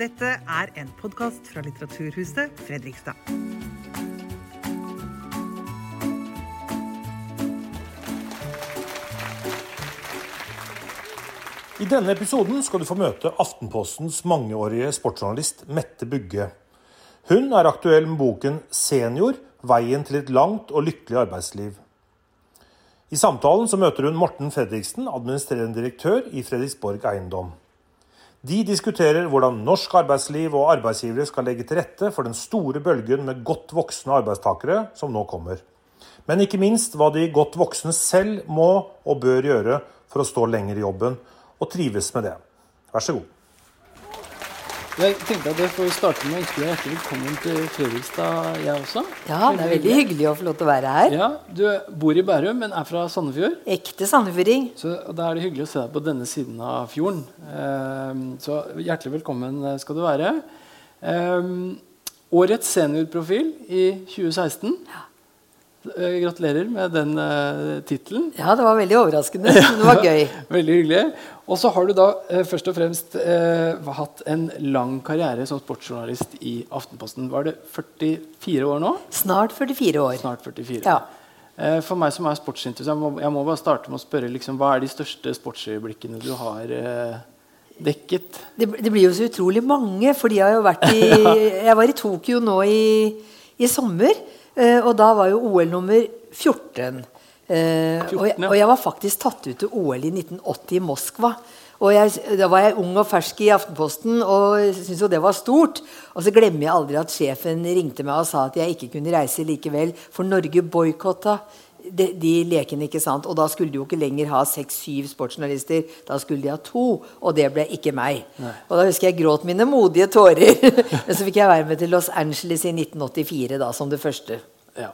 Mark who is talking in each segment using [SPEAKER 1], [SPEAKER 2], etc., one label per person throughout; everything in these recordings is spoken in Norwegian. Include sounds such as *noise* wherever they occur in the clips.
[SPEAKER 1] Dette er en podkast fra Litteraturhuset Fredrikstad.
[SPEAKER 2] I denne episoden skal du få møte Aftenpostens mangeårige sportsjournalist Mette Bugge. Hun er aktuell med boken 'Senior veien til et langt og lykkelig arbeidsliv'. I samtalen så møter hun Morten Fredriksen, administrerende direktør i Fredriksborg Eiendom. De diskuterer hvordan norsk arbeidsliv og arbeidsgivere skal legge til rette for den store bølgen med godt voksne arbeidstakere som nå kommer. Men ikke minst hva de godt voksne selv må og bør gjøre for å stå lenger i jobben, og trives med det. Vær så god.
[SPEAKER 3] Jeg tenkte at jeg får starte med å ønske deg hjertelig velkommen til Fredrikstad, jeg også.
[SPEAKER 4] Ja, det er veldig hyggelig å få lov til å være her.
[SPEAKER 3] Ja, Du bor i Bærum, men er fra Sandefjord.
[SPEAKER 4] Ekte sandefjording.
[SPEAKER 3] Så Da er det hyggelig å se deg på denne siden av fjorden. Ehm, så hjertelig velkommen skal du være. Ehm, årets seniorprofil i 2016. Eh, Gratulerer med den uh, tittelen.
[SPEAKER 4] Ja, det var veldig overraskende. *laughs* men Det var gøy.
[SPEAKER 3] Veldig hyggelig. Og så har du da uh, først og fremst uh, hatt en lang karriere som sportsjournalist i Aftenposten. Var det 44 år nå?
[SPEAKER 4] Snart 44 år.
[SPEAKER 3] Snart 44.
[SPEAKER 4] Ja.
[SPEAKER 3] Uh, for meg som er sportsinteressert, jeg, må- jeg må bare starte med å spørre liksom, hva er de største sportsøyeblikkene du har eh, dekket?
[SPEAKER 4] Det, det blir jo så utrolig mange, fordi jeg har jo vært i *laughs* Jeg var i Tokyo nå i, i sommer, eh, og da var jo OL nummer 14. Eh, og, jeg,
[SPEAKER 3] 14, ja.
[SPEAKER 4] og jeg var faktisk tatt ut til OL i 1980 i Moskva. Og jeg, Da var jeg ung og fersk i Aftenposten og syntes jo det var stort. Og så glemmer jeg aldri at sjefen ringte meg og sa at jeg ikke kunne reise likevel, for Norge boikotta de, de lekene. ikke sant? Og da skulle de jo ikke lenger ha seks-syv sportsjournalister. Da skulle de ha to, og det ble ikke meg. Og da husker jeg gråt mine modige tårer. *laughs* Men så fikk jeg være med til Los Angeles i 1984 da, som det første.
[SPEAKER 3] Ja,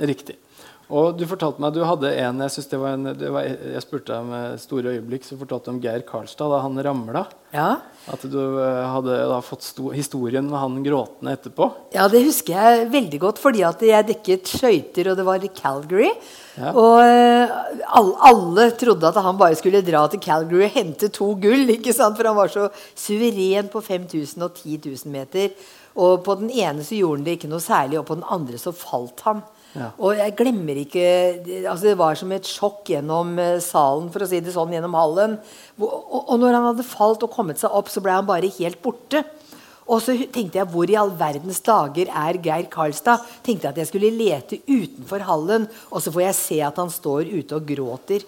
[SPEAKER 3] riktig. Og du fortalte meg, du hadde en Jeg, synes det var en, det var, jeg spurte deg med store øyeblikk, så fortalte du om Geir Karlstad da han ramla.
[SPEAKER 4] Ja.
[SPEAKER 3] At du eh, hadde da fått sto, historien med han gråtende etterpå.
[SPEAKER 4] Ja, det husker jeg veldig godt, fordi at jeg dekket skøyter, og det var i Calgary.
[SPEAKER 3] Ja.
[SPEAKER 4] Og eh, alle, alle trodde at han bare skulle dra til Calgary og hente to gull, *laughs* ikke sant? for han var så suveren på 5000 og 10 000 meter. Og på den ene så gjorde han det ikke noe særlig, og på den andre så falt han. Og jeg glemmer ikke altså Det var som et sjokk gjennom eh, salen, for å si det sånn, gjennom hallen. Og, og når han hadde falt og kommet seg opp, så ble han bare helt borte. Og så tenkte jeg hvor i all verdens dager er Geir Karlstad? Tenkte jeg at jeg skulle lete utenfor hallen, og så får jeg se at han står ute og gråter.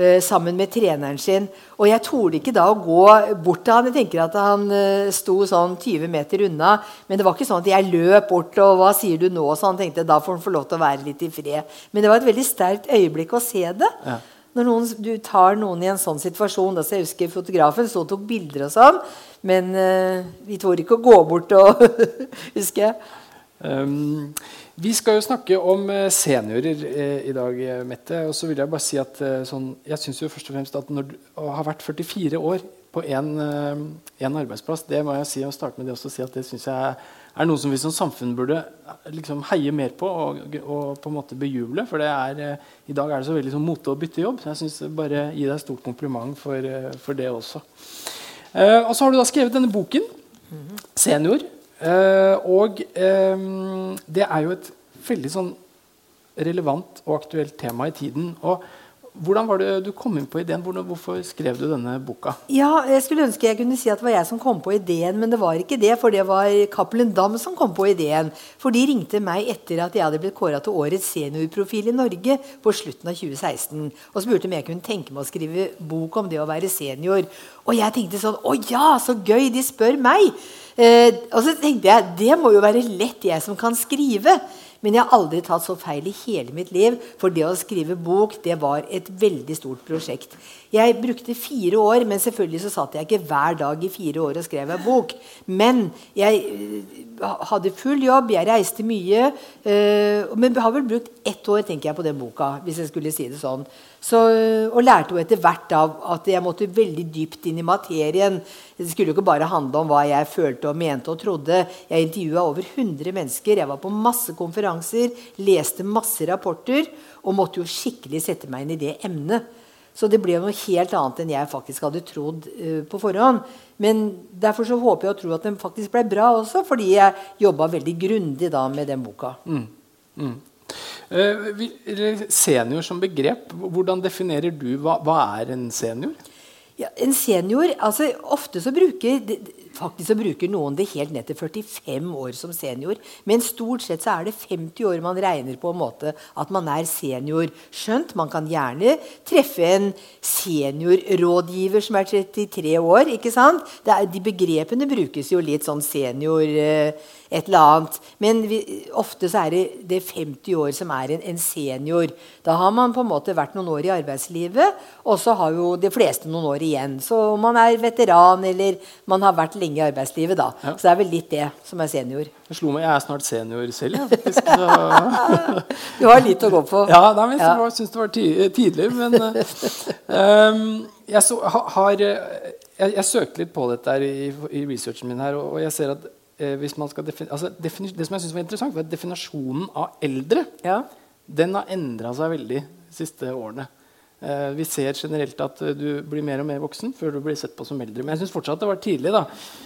[SPEAKER 4] Eh, sammen med treneren sin. Og jeg torde ikke da å gå bort til han. Jeg tenker at han eh, sto sånn 20 meter unna. Men det var ikke sånn at jeg løp bort og 'hva sier du nå?' Så han tenkte da får han få lov til å være litt i fred. Men det var et veldig sterkt øyeblikk å se det.
[SPEAKER 3] Ja.
[SPEAKER 4] Når noen, du tar noen i en sånn situasjon altså Jeg husker fotografen så tok bilder og sånn. Men uh, vi torde ikke å gå bort og *laughs* Husker jeg.
[SPEAKER 3] Um, vi skal jo snakke om eh, seniorer eh, i dag, eh, Mette. Og så vil jeg bare si at sånn, jeg syns jo først og fremst at når du å ha vært 44 år på én arbeidsplass, det må jeg si å starte med det også si at det synes jeg er noe som vi som samfunn burde liksom heie mer på og, og på en måte bejuble. For det er, i dag er det så veldig sånn mote å bytte jobb. Så jeg syns bare gi deg stort kompliment for, for det også. Eh, og så har du da skrevet denne boken, 'Senior'. Eh, og det er jo et veldig sånn relevant og aktuelt tema i tiden. Og hvordan var det du kom inn på ideen? Hvorfor skrev du denne boka?
[SPEAKER 4] Ja, jeg skulle ønske jeg kunne si at det var jeg som kom på ideen, men det var ikke det. For det var Cappelen Dam som kom på ideen. For de ringte meg etter at jeg hadde blitt kåra til årets seniorprofil i Norge på slutten av 2016. Og spurte om jeg kunne tenke meg å skrive bok om det å være senior. Og jeg tenkte sånn Å ja, så gøy! De spør meg! Eh, og så tenkte jeg det må jo være lett jeg som kan skrive. Men jeg har aldri tatt så feil i hele mitt liv. For det å skrive bok det var et veldig stort prosjekt. Jeg brukte fire år, men selvfølgelig så satt jeg ikke hver dag i fire år og skrev en bok. Men jeg øh, hadde full jobb, jeg reiste mye. øh, men har vel brukt ett år tenker jeg, på den boka, hvis jeg skulle si det sånn. Så, øh, og lærte jo etter hvert av at jeg måtte veldig dypt inn i materien. Det skulle jo ikke bare handle om hva jeg følte og mente og trodde. Jeg intervjua over 100 mennesker. Jeg var på masse konferanser, leste masse rapporter og måtte jo skikkelig sette meg inn i det emnet. Så det ble noe helt annet enn jeg faktisk hadde trodd uh, på forhånd. Men derfor så håper jeg og tror at den faktisk ble bra også, fordi jeg jobba veldig grundig da med den boka.
[SPEAKER 3] Mm. Mm. Vi, senior som begrep, hvordan definerer du hva, hva er en senior?
[SPEAKER 4] Ja, en senior altså Ofte så bruker faktisk så bruker noen det helt ned til 45 år som senior. Men stort sett så er det 50 år man regner på en måte at man er senior. Skjønt man kan gjerne treffe en seniorrådgiver som er 33 år. ikke sant? Er, de begrepene brukes jo litt sånn senior eh, et eller annet. Men vi, ofte så er det, det 50 år som er en, en, senior. Da har man på en måte vært noen år i arbeidslivet, og så har jo de fleste noen år igjen. Så man er veteran, eller man har vært lenge i arbeidslivet, da. Ja. Så det er vel litt det som er senior.
[SPEAKER 3] Jeg slo meg, jeg er snart senior selv, faktisk. *laughs*
[SPEAKER 4] du har litt å gå på.
[SPEAKER 3] Ja, nei, men jeg ja. syns det var tidlig. Men um, *laughs* jeg, så, har, jeg, jeg, søkte litt på dette i, i researchen min her, og jeg ser at eh, hvis man skal altså, Det som jeg synes var interessant, var at definasjonen av eldre ja. den har endra seg veldig de siste årene. Eh, vi ser generelt at eh, du blir mer og mer voksen før du blir sett på som eldre. Men jeg syns fortsatt det var tidlig. da.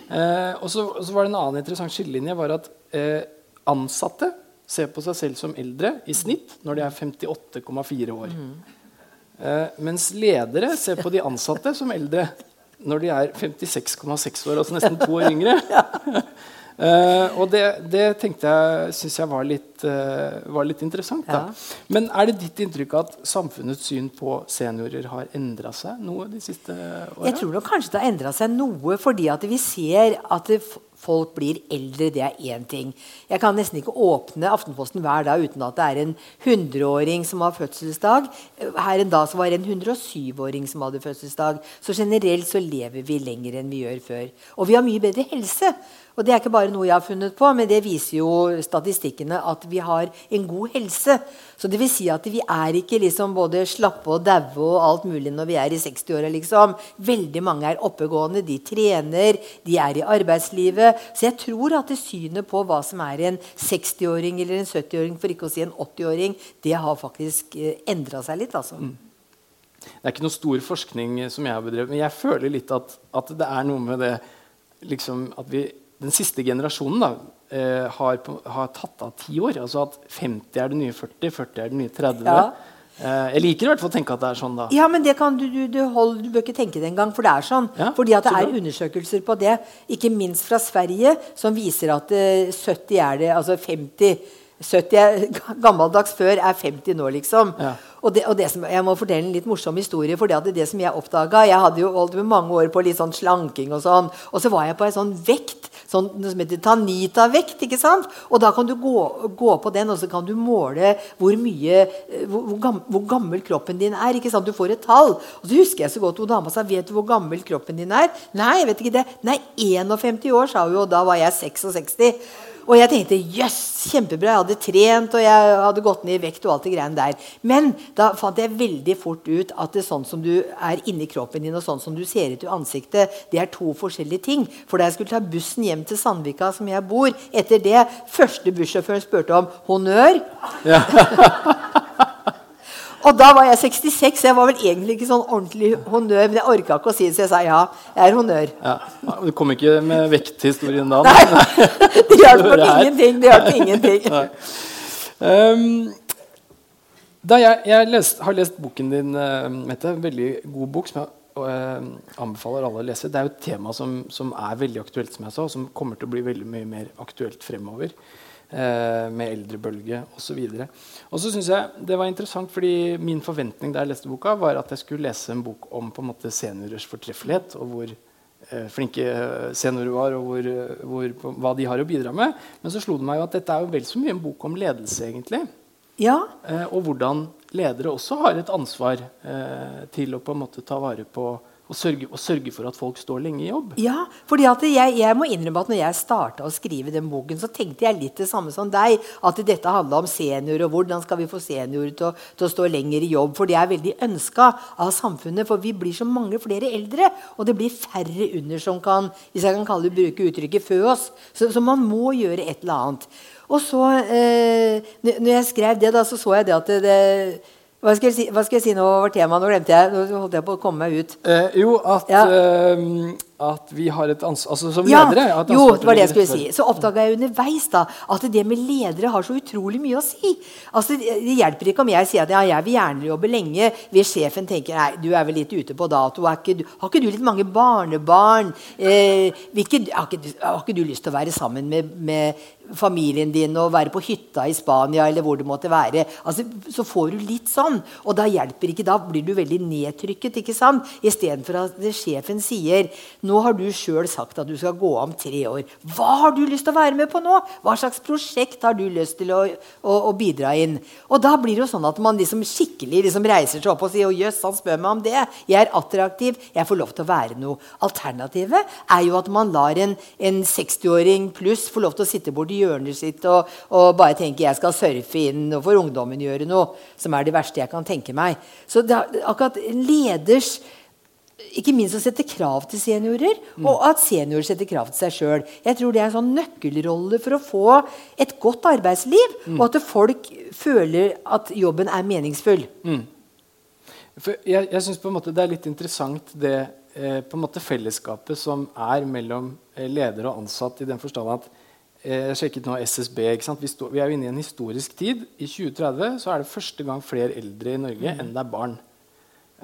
[SPEAKER 3] Eh, og så var det En annen interessant skillelinje var at eh, ansatte ser på seg selv som eldre i snitt når de er 58,4 år. Mm. Eh, mens ledere ser på de ansatte som eldre når de er 56,6 år, altså nesten to år yngre. *laughs* Uh, og det, det, tenkte jeg syns jeg var litt, uh, var litt interessant. Ja. Men er det ditt inntrykk at samfunnets syn på seniorer har endra seg noe de siste åra?
[SPEAKER 4] Jeg tror nok kanskje det har endra seg noe fordi at vi ser at folk blir eldre. Det er én ting. Jeg kan nesten ikke åpne Aftenposten hver dag uten at det er en 100-åring som har fødselsdag. Her en dag så var det en 107-åring som hadde fødselsdag. Så generelt så lever vi lenger enn vi gjør før. Og vi har mye bedre helse. Og det er ikke bare noe jeg har funnet på, men det viser jo statistikkene at vi har en god helse. Så det vil si at vi er ikke liksom både slappe og daue og alt mulig når vi er i 60-åra. Liksom. Veldig mange er oppegående, de trener, de er i arbeidslivet. Så jeg tror at det synet på hva som er en 60-åring eller en 70-åring, for ikke å si en 80-åring, det har faktisk eh, endra seg litt. altså. Mm.
[SPEAKER 3] Det er ikke noe stor forskning som jeg har bedrevet, men jeg føler litt at, at det er noe med det liksom, at vi den siste generasjonen da, eh, har, har, tatt av ti år. Altså at 50 er det nye 40, 40 er det nye 30. Ja. Eh, jeg liker i hvert fall å tenke at det er sånn. da.
[SPEAKER 4] Ja, men det kan du, du, du, hold, du bør ikke tenke det engang, for det er sånn. Ja, Fordi at det er undersøkelser på det, ikke minst fra Sverige, som viser at eh, 70 er det, altså 50 70 er, *laughs* gammeldags før er 50 nå, liksom. Ja. Og, det, og det som, jeg må fortelle en litt morsom historie. for det, det som Jeg oppdaga Jeg hadde jo holdt med mange år på litt sånn slanking, og sånn, og så var jeg på en sånn vekt sånn, som heter Tanita-vekt. ikke sant? Og da kan du gå, gå, på den, og så kan du måle hvor mye hvor, hvor, gammel, hvor, gammel kroppen din er. ikke sant? Du får et tall. Og så husker jeg så godt hun dama sa vet du hvor gammel kroppen din er. Nei, jeg vet ikke det. Nei, 51 år, sa hun, og da var jeg 66. Og jeg tenkte jøss, yes, kjempebra. Jeg hadde trent og jeg hadde gått ned i vekt. og alt det greiene der. Men da fant jeg veldig fort ut at det er sånn som du er inni kroppen din og sånn som du ser ut i ansiktet, det er to forskjellige ting. For da jeg skulle ta bussen hjem til Sandvika, som jeg bor, etter det første bussjåføren spurte om honnør ja. *laughs* *laughs* Og da var jeg 66, så jeg var vel egentlig ikke sånn ordentlig honnør. Men jeg orka ikke å si det, så jeg sa ja. Jeg er honnør. Ja.
[SPEAKER 3] Du kom ikke med vekthistorien da?
[SPEAKER 4] Nei, *laughs* det hjalp nok ingenting. Det hjalp ingenting. *laughs* Um,
[SPEAKER 3] da jeg, jeg lest, har lest boken din, uh, Mette, en veldig god bok som jeg uh, anbefaler alle å lese. Det er jo et tema som, som, er veldig aktuelt, som jeg sa, og som kommer til å bli veldig mye mer aktuelt fremover eh, med eldrebølge osv. Og så syns jeg det var interessant, fordi min forventning da jeg leste boka, var at jeg skulle lese en bok om på en måte seniorers fortreffelighet, og hvor eh, flinke seniorer var, og hvor, hvor, hva de har å bidra med. Men så slo det meg jo at dette er jo vel så mye en bok om ledelse, egentlig.
[SPEAKER 4] Ja.
[SPEAKER 3] Eh, og hvordan ledere også har et ansvar eh, til å på en måte ta vare på og sørge, og sørge, for at folk står lenge i jobb.
[SPEAKER 4] Ja, fordi jeg, jeg, må innrømme at når jeg starta å skrive den boken, så tenkte jeg litt det samme som deg. At dette handla om seniorer, og hvordan skal vi få seniorer til, til, å stå lenger i jobb. For det er veldig ønska av samfunnet. For vi blir så mange flere eldre. Og det blir færre under som kan hvis jeg kan kalle det, bruke uttrykket fø oss. Så, så, man må gjøre et eller annet. Og så, eh, når jeg skrev det, da, så så jeg det at det, det Hva skal, jeg si, hva skal jeg si nå over temaet? Nå glemte jeg. Nå holdt jeg på å komme meg ut.
[SPEAKER 3] Eh, jo, at,
[SPEAKER 4] Ja.
[SPEAKER 3] eh, at vi har et ansvar Altså som
[SPEAKER 4] Ja,
[SPEAKER 3] ledere har et
[SPEAKER 4] jo, det var det jeg skulle si. Så oppdaga jeg underveis da, at det med ledere har så utrolig mye å si. Altså, Det hjelper ikke om jeg sier at ja, jeg vil gjerne jobbe lenge, hvis sjefen tenker nei, du er vel litt ute på dato. Er ikke, du- har ikke du litt mange barnebarn? Eh, hvilke, har, ikke, du- har ikke du lyst til å være sammen med, med familien din og være på hytta i Spania eller hvor det måtte være? Altså, så får du litt sånn. Og da hjelper ikke, da blir du veldig nedtrykket. ikke sant? Istedenfor at sjefen sier nå har du sjøl sagt at du skal gå om tre år. Hva har du lyst til å være med på nå? Hva slags prosjekt har du lyst til å, å, å bidra inn? Og da blir det jo sånn at man liksom skikkelig liksom reiser seg opp og sier å jøss, han spør meg om det. Jeg er attraktiv. Jeg får lov til å være noe. Alternativet er jo at man lar en, en 60-åring pluss få lov til å sitte borti hjørnet sitt og, og bare tenke jeg skal surfe inn og for ungdommen gjøre noe, som er det verste jeg kan tenke meg. Så det akkurat leders ikke minst å sette krav til seniorer, og at seniorer setter krav til seg sjøl. Jeg tror det er en sånn nøkkelrolle for å få et godt arbeidsliv, og at folk føler at jobben er meningsfull.
[SPEAKER 3] For jeg jeg synes på en måte det er litt interessant det eh, på en måte fellesskapet som er mellom eh, leder og ansatt, i den forstand at eh, Jeg sjekket nå SSB. ikke sant? Vi, stå, vi er jo inne i en historisk tid. I 2030 så er det første gang flere eldre i Norge enn det er barn.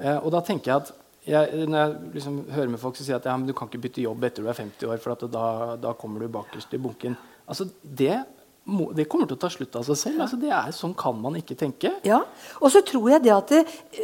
[SPEAKER 3] Eh, og da tenker jeg at jeg, Når jeg liksom hører med folk som sier at ja, du kan ikke bytte jobb etter du er 50 år, for da, da kommer du bakerst i bunken. Altså, det, må, det kommer til å ta slutt av seg selv. Altså, det er, sånn kan man ikke tenke.
[SPEAKER 4] Ja, Og så tror jeg det at det,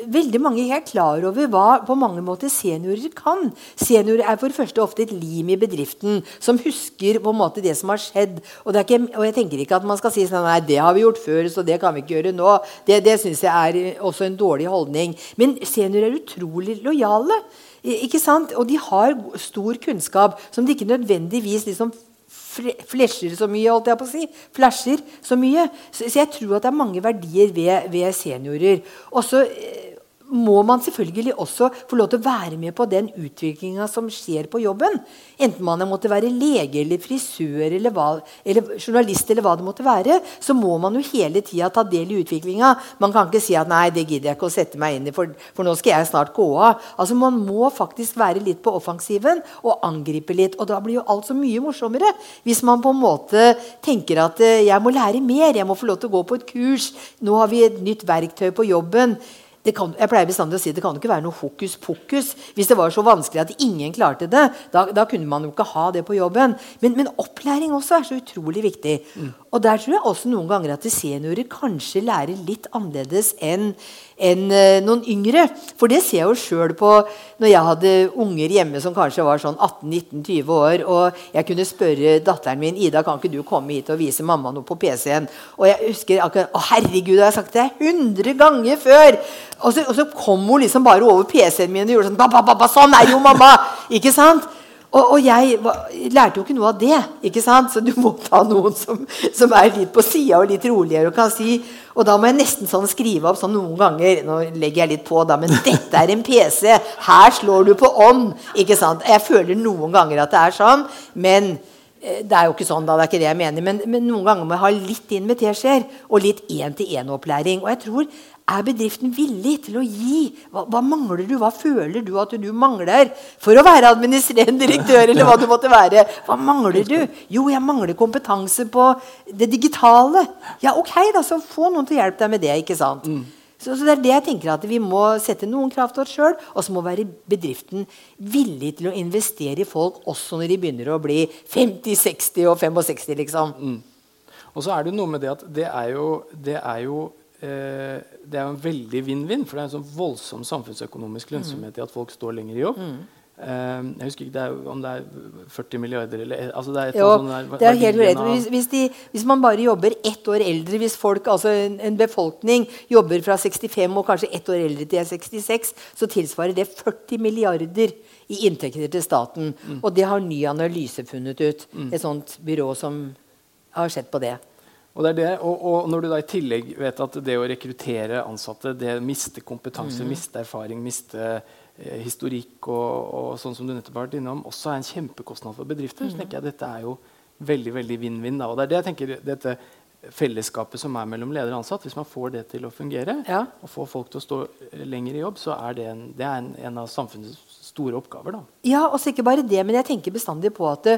[SPEAKER 4] veldig mange ikke er klar over hva på mange måter seniorer kan. Seniorer er for det første ofte et lim i bedriften som husker på en måte det som har skjedd. Og, det er ikke, og jeg tenker ikke at man skal si sånn nei, det har vi gjort før, så det kan vi ikke gjøre nå. Det, det syns jeg er også en dårlig holdning. Men seniorer er utrolig lojale. Ikke sant? Og de har stor kunnskap som de ikke nødvendigvis liksom fle- flasher så mye, holdt jeg på å si. Flasher så mye. Så, så jeg tror at det er mange verdier ved, ved seniorer. Også eh, må man selvfølgelig også få lov til å være med på den utviklinga som skjer på jobben. Enten man måtte være lege eller frisør eller, hva, eller journalist eller hva det måtte være, så må man jo hele tida ta del i utviklinga. Man kan ikke si at 'nei, det gidder jeg ikke å sette meg inn i, for, for nå skal jeg snart gå av'. Altså Man må faktisk være litt på offensiven og angripe litt. Og da blir jo alt så mye morsommere. Hvis man på en måte tenker at eh, 'jeg må lære mer', 'jeg må få lov til å gå på et kurs', 'nå har vi et nytt verktøy på jobben'. Kan, jeg pleier bestandig å si det kan ikke være noe hokus pokus. Hvis det var så vanskelig at ingen klarte det, da, da kunne man jo ikke ha det på jobben. Men, men opplæring også er så utrolig viktig. Og der tror jeg også noen ganger at seniorer kanskje lærer litt annerledes enn enn eh, noen yngre. For det ser jeg jo sjøl på når jeg hadde unger hjemme som kanskje var sånn 18-19-20 år, og jeg kunne spørre datteren min Ida, kan ikke du komme hit og vise mamma noe på PC-en. Og jeg husker akkurat Å, herregud, har jeg sagt det deg 100 ganger før! Og så, og så kom hun liksom bare over PC-en min og gjorde sånn ba, ba, ba, sånn er jo mamma! Ikke sant? Og, og jeg lærte jo ikke noe av det. ikke sant? Så du må ta noen som, som er litt på sida og litt roligere. Og kan si, og da må jeg nesten sånn skrive opp sånn noen ganger Nå legger jeg litt på, da, men dette er en PC. Her slår du på ånd. ikke sant? Jeg føler noen ganger at det er sånn, men eh, det er jo ikke sånn, da, det er ikke det jeg mener, men, men noen ganger må jeg ha litt inn med teskjeer og litt én-til-én-opplæring. Og jeg tror er bedriften villig til å gi? Hva, hva mangler du? Hva føler du at du mangler for å være administrerende direktør? eller hva du måtte være? Hva mangler du? Jo, jeg mangler kompetanse på det digitale. Ja, ok, da, så få noen til å hjelpe deg med det. ikke sant? Så, så det er det jeg tenker at Vi må sette noen krav til oss sjøl, og så må være bedriften villig til å investere i folk også når de begynner å bli 50, 60 og 65. liksom.
[SPEAKER 3] Og så er det noe med det at det er jo, det er jo, det er jo en veldig vinn-vinn. For det er en sånn voldsom samfunnsøkonomisk lønnsomhet i at folk står lenger i jobb. Eh, jeg husker ikke det er, om det er 40 milliarder eller altså det er et
[SPEAKER 4] Jo,
[SPEAKER 3] der
[SPEAKER 4] det er helt greit. Hvis, hvis, de, hvis man bare jobber ett år eldre, hvis folk, altså en, en befolkning jobber fra 65 og kanskje ett år eldre til de er 66, så tilsvarer det 40 milliarder i inntekter til staten.
[SPEAKER 3] Mm.
[SPEAKER 4] Og det har Ny Analyse funnet ut. Et sånt byrå som har sett på det.
[SPEAKER 3] Og, det er det, og, og når du da i tillegg vet at det å rekruttere ansatte, det mister miste kompetanse,
[SPEAKER 4] Mm.
[SPEAKER 3] miste erfaring, miste eh, historikk og, og sånn som du nettopp har vært innom, også er en kjempekostnad for bedrifter,
[SPEAKER 4] Mm.
[SPEAKER 3] så tenker jeg dette er jo veldig veldig vinn-vinn. og det er det jeg tenker dette fellesskapet som er mellom leder og ansatt, hvis man får det til å fungere,
[SPEAKER 4] Ja.
[SPEAKER 3] og får folk til å stå lenger i jobb, så er det en, det er en, en av samfunnets store oppgaver. Da.
[SPEAKER 4] Ja, og ikke bare det, men jeg tenker bestandig på at eh,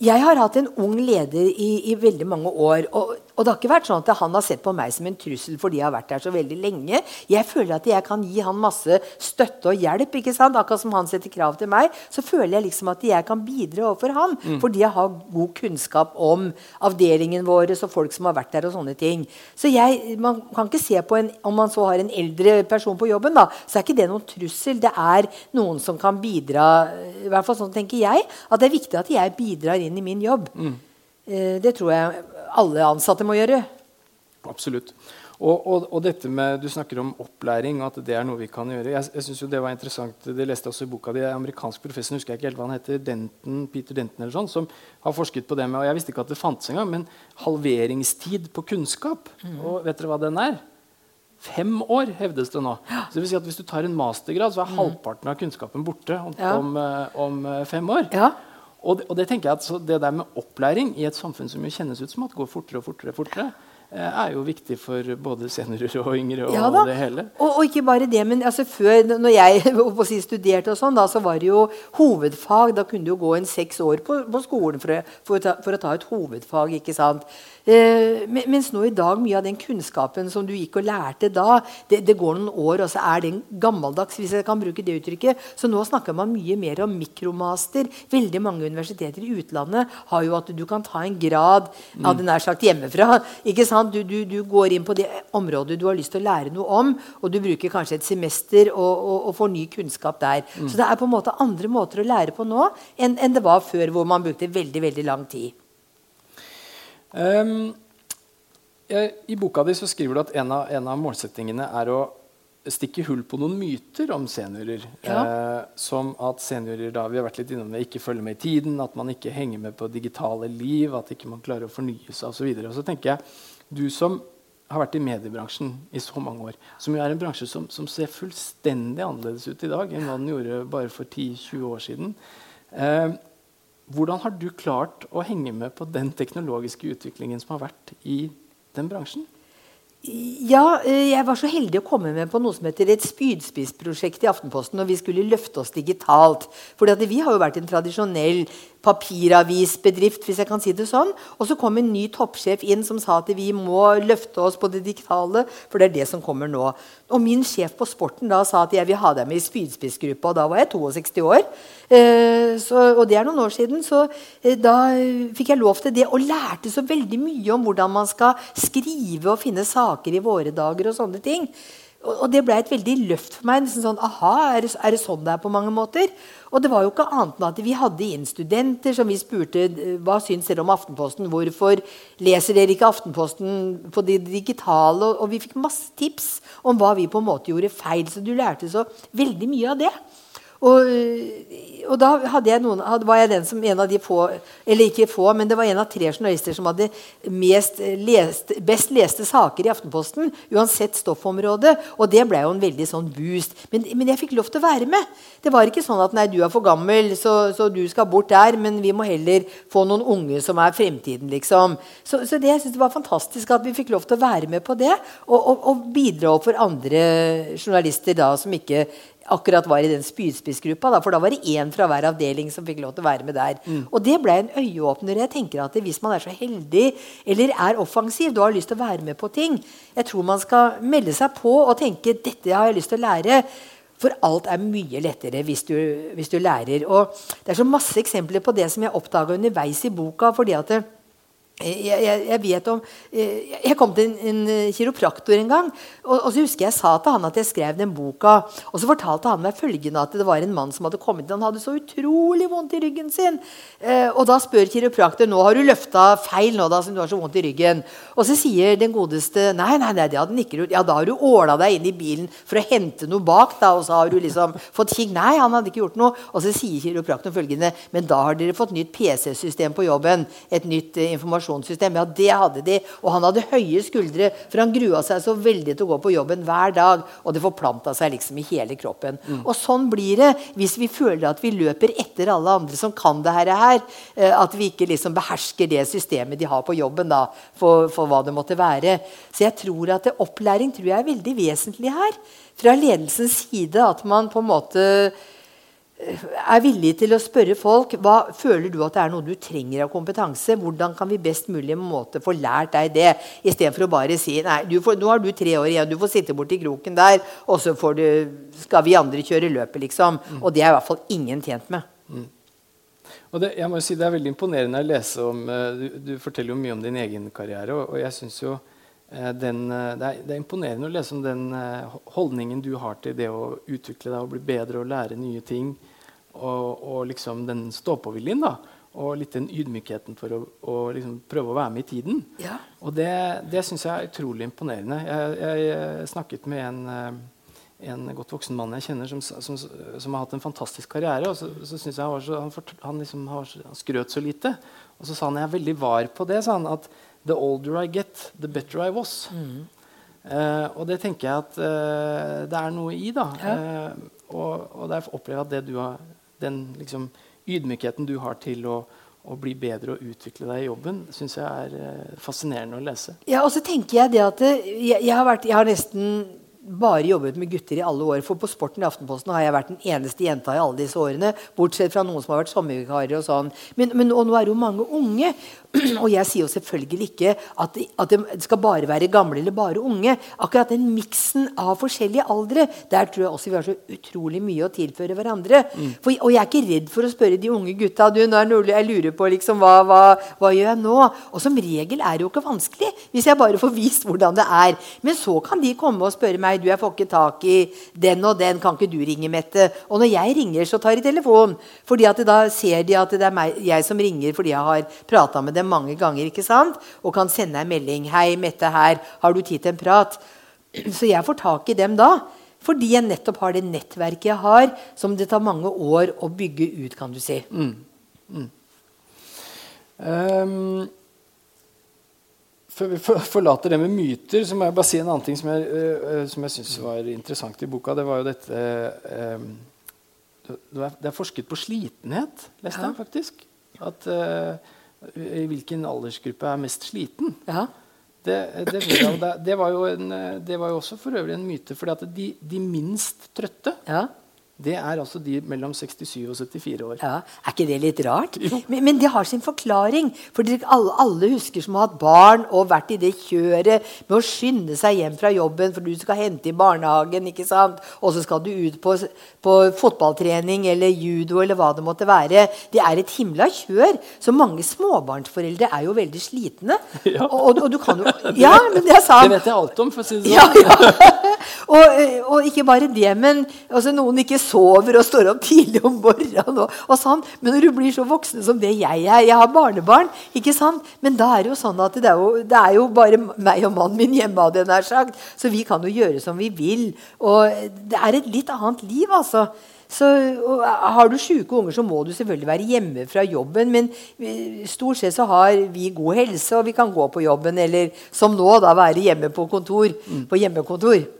[SPEAKER 4] jeg har hatt en ung leder i, i veldig mange år. Og, og, det har ikke vært sånn at han har sett på meg som en trussel fordi jeg har vært der så veldig lenge. Jeg føler at jeg kan gi han masse støtte og hjelp. ikke sant? Akkurat som han setter krav til meg, så føler jeg liksom at jeg kan bidra overfor han. Fordi jeg har god kunnskap om avdelingen vår og folk som har vært der. og sånne ting. Så jeg, Man kan ikke se på en, Om man så har en eldre person på jobben, da, så er ikke det noen trussel. Det er noen som kan bidra. i hvert fall sånn tenker jeg, At det er viktig at jeg bidrar inn i min jobb. Eh, Det tror jeg alle ansatte må gjøre.
[SPEAKER 3] Absolutt. Og, og, og dette med, Du snakker om opplæring, at det er noe vi kan gjøre. Jeg, jeg synes jo Det var interessant, det leste jeg også i boka di. amerikansk professor husker jeg ikke helt hva han heter, Denton, Peter Denton eller sånn, som har forsket på det med og Jeg visste ikke at det fantes engang, men halveringstid på kunnskap. Og vet dere hva den er? Fem år, hevdes det nå. Så det vil si at Hvis du tar en mastergrad, så er halvparten av kunnskapen borte om,
[SPEAKER 4] Ja.
[SPEAKER 3] om, eh, om eh, fem år.
[SPEAKER 4] Ja.
[SPEAKER 3] Og det, og det tenker jeg at så det der med opplæring i et samfunn som jo kjennes ut som at det går fortere og fortere, fortere eh, er jo viktig for både seniorer og yngre og
[SPEAKER 4] Ja
[SPEAKER 3] det hele.
[SPEAKER 4] Og, og ikke bare det, men altså før, når jeg *laughs* studerte, og sånn, da, så var det jo hovedfag. Da kunne du jo gå en seks år på, på skolen for å, for, å ta, for å ta et hovedfag. ikke sant? Eh, mens nå i dag, mye av den kunnskapen som du gikk og lærte da, det, det går noen år, og så er den gammeldags, hvis jeg kan bruke det uttrykket. Så nå snakker man mye mer om mikromaster. Veldig mange universiteter i utlandet har jo at du kan ta en grad av det nær sagt hjemmefra. ikke sant? Du, du, du går inn på det området du har lyst til å lære noe om, og du bruker kanskje et semester og, og, og får ny kunnskap der. Så det er på en måte andre måter å lære på nå enn, enn det var før, hvor man brukte veldig, veldig lang tid.
[SPEAKER 3] Jeg, I boka di så skriver du at en av, en av målsettingene er å stikke hull på noen myter om seniorer.
[SPEAKER 4] Ja.
[SPEAKER 3] Eh, som at seniorer da, vi har vært litt innom det, ikke følger med i tiden, at man ikke henger med på digitale liv, at ikke man klarer å fornye seg osv. Og så tenker jeg, du som har vært i mediebransjen i så mange år, som jo er en bransje som, som ser fullstendig annerledes ut i dag enn hva den gjorde bare for 10-20 år siden. Eh, hvordan har du klart å henge med på den teknologiske utviklingen som har vært i den bransjen?
[SPEAKER 4] Ja, eh, jeg var så heldig å komme med på noe som heter et spydspissprosjekt i Aftenposten. når vi skulle løfte oss digitalt. Fordi Vi har jo vært en tradisjonell papiravisbedrift, hvis jeg kan si det sånn. Og så kom en ny toppsjef inn som sa at vi må løfte oss på det digitale. For det er det som kommer nå. Og min sjef på Sporten da sa at jeg vil ha deg med i spydspissgruppa. Og da var jeg 62 år. Eh, så, og det er noen år siden. Så eh, da fikk jeg lov til det. Og lærte så veldig mye om hvordan man skal skrive og finne saker i våre dager og sånne ting. Og, det ble et veldig løft for meg. Sånn, aha, er det, er det sånn det er på mange måter? Og det var jo ikke annet enn at vi hadde inn studenter som vi spurte eh, hva syns dere om Aftenposten. Hvorfor leser dere ikke Aftenposten på det digitale? Og, vi fikk masse tips om hva vi på en måte gjorde feil. Så du lærte så veldig mye av det. Og, og da jeg noen, var jeg den som en av de få Eller ikke få, men det var en av tre journalister som hadde lest, best leste saker i Aftenposten. Uansett stoffområde. Og det ble jo en veldig sånn boost. Men, men jeg fikk lov til å være med. Det var ikke sånn at nei, du er for gammel, så, så du skal bort der. Men vi må heller få noen unge som er fremtiden, liksom. Så, så det, jeg synes var fantastisk at vi fikk lov til å være med på det. Og, og, og bidra for andre journalister da som ikke akkurat var i den spydspissgruppa. Da, for da var det én fra hver avdeling som fikk lov til å være med der. Og det ble en øyeåpner. Jeg tenker at Hvis man er så heldig eller er offensiv og har lyst til å være med på ting, jeg tror man skal melde seg på og tenke dette har jeg lyst til å lære. For alt er mye lettere hvis du, hvis du lærer. Og det er så masse eksempler på det som jeg oppdaga underveis i boka. fordi at det, jeg, jeg, vet om eh, Jeg kom til en, en kiropraktor en gang. Og, og, så husker jeg sa til han at jeg skrev den boka. Og så fortalte han meg følgende at det var en mann som hadde kommet inn. Han hadde så utrolig vondt i ryggen sin. Eh, og da spør kiropraktor nå har du løfta feil nå da, som du har så vondt i ryggen. Og så sier den godeste nei, nei, nei, det hadde han ikke gjort. Ja, da har du åla deg inn i bilen for å hente noe bak. da, Og så har du liksom fått kikk. Nei, han hadde ikke gjort noe. Og så sier kiropraktoren følgende men da har dere fått nytt PC-system på jobben. Et nytt eh, informasjon motivasjonssystem. Ja, det hadde de. Og han hadde høye skuldre, for han grua seg så veldig til å gå på jobben hver dag. Og det forplanta seg liksom i hele kroppen. Mm. Og sånn blir det hvis vi føler at vi løper etter alle andre som kan det her. Eh, at vi ikke liksom behersker det systemet de har på jobben, da, for, for hva det måtte være. Så jeg tror at opplæring tror jeg er veldig vesentlig her. Fra ledelsens side at man på en måte er villig til å spørre folk hva føler du at det er noe du trenger av kompetanse. Hvordan kan vi best mulig måte få lært deg det, istedenfor å bare si nei, får, nå har du tre år igjen, du får sitte borti kroken der, og så du, skal vi andre kjøre løpet, liksom. Mm. Og det er i hvert fall ingen tjent med. Mm.
[SPEAKER 3] Og det, jeg må si det er veldig imponerende å lese om uh, du, du, forteller jo mye om din egen karriere, og, og jeg synes jo uh, den, det, er, det, er, imponerende å lese om den holdningen du har til det å utvikle deg og bli bedre og lære nye ting og, og liksom den stå-på-viljen. Og litt den ydmykheten for å, liksom prøve å være med i tiden.
[SPEAKER 4] Ja.
[SPEAKER 3] Og det, det syns jeg er utrolig imponerende. Jeg, jeg, jeg snakket med en, eh, en, godt voksen mann jeg kjenner, som, som, som har hatt en fantastisk karriere. og så, så synes jeg han, så, han, fort, han, liksom har, han, skrøt så lite. Og så sa han jeg er veldig var på det. sa han, at The older I get, the better I was. Mm. Uh, og det tenker jeg at uh, det er noe i. da. Ja. Uh, og, og derfor opplever jeg at det du har den liksom, ydmykheten du har til å, å, bli bedre og utvikle deg i jobben, syns jeg er eh, fascinerende å lese.
[SPEAKER 4] Ja, og så tenker jeg det at eh, jeg, jeg, har vært, jeg har nesten bare jobbet med gutter i alle år. For på Sporten i Aftenposten har jeg vært den eneste jenta i alle disse årene. Bortsett fra noen som har vært sommervikarer og sånn. Men, men og nå er det jo mange unge. *clears throat* Og jeg sier jo selvfølgelig ikke at, at, det skal bare være gamle eller bare unge. Akkurat den miksen av forskjellige aldre, der tror jeg også vi har så utrolig mye å tilføre hverandre. Mm. For, og jeg er ikke redd for å spørre de unge gutta du, nå er noe jeg lurer på liksom, hva, hva, hva, gjør jeg nå? Og som regel er det jo ikke vanskelig, hvis jeg bare får vist hvordan det er. Men så kan de komme og spørre meg du, jeg får ikke tak i den og den, kan ikke du ringe, Mette? Og når jeg ringer, så tar de telefon. fordi at da ser de at det er meg, jeg som ringer fordi jeg har prata med dem mange ganger ikke sant? og kan sende en melding. 'Hei, Mette her. Har du tid til en prat?' Så jeg får tak i dem da. Fordi jeg nettopp har det nettverket jeg har, som det tar mange år å bygge ut, kan du si. Mm. Mm.
[SPEAKER 3] Um, før vi forlater det med myter, så må jeg bare si en annen ting som jeg, uh, som jeg syns var interessant i boka. Det var jo dette uh, Det er forsket på slitenhet, leste jeg faktisk. At uh, i hvilken aldersgruppe er mest sliten.
[SPEAKER 4] Ja.
[SPEAKER 3] Det, det, det, var jo en, det, var jo også for øvrig en myte. For de, de, minst trøtte
[SPEAKER 4] ja
[SPEAKER 3] det er altså de mellom 67 og 74 år.
[SPEAKER 4] Ja, Er ikke det litt rart? Men, men, det har sin forklaring. For alle, alle, husker som har hatt barn og vært i det kjøret med å skynde seg hjem fra jobben for du skal hente i barnehagen, ikke sant? og så skal du ut på, på, fotballtrening eller judo eller hva det måtte være. Det er et himla kjør. Så mange småbarnsforeldre er jo veldig slitne. *laughs*
[SPEAKER 3] Ja.
[SPEAKER 4] Og, og, og, du kan jo *laughs* Ja, men det er sant.
[SPEAKER 3] Det vet jeg alt om, for å si det sånn.
[SPEAKER 4] Ja, ja. Og, og, ikke bare det, men altså, noen ikke sover og står opp tidlig om morgenen. Og, og sånn. Men når du blir så voksen som det jeg er Jeg har barnebarn. ikke sant? Men da er det jo sånn at det er jo, det er jo bare meg og mannen min hjemme. hadde jeg nær sagt. Så vi kan jo gjøre som vi vil. Og det er et litt annet liv, altså. Så Har du syke unger, så må du selvfølgelig være hjemme fra jobben. Men stort sett så har vi god helse, og vi kan gå på jobben. Eller som nå, da være hjemme på kontor. På hjemmekontor.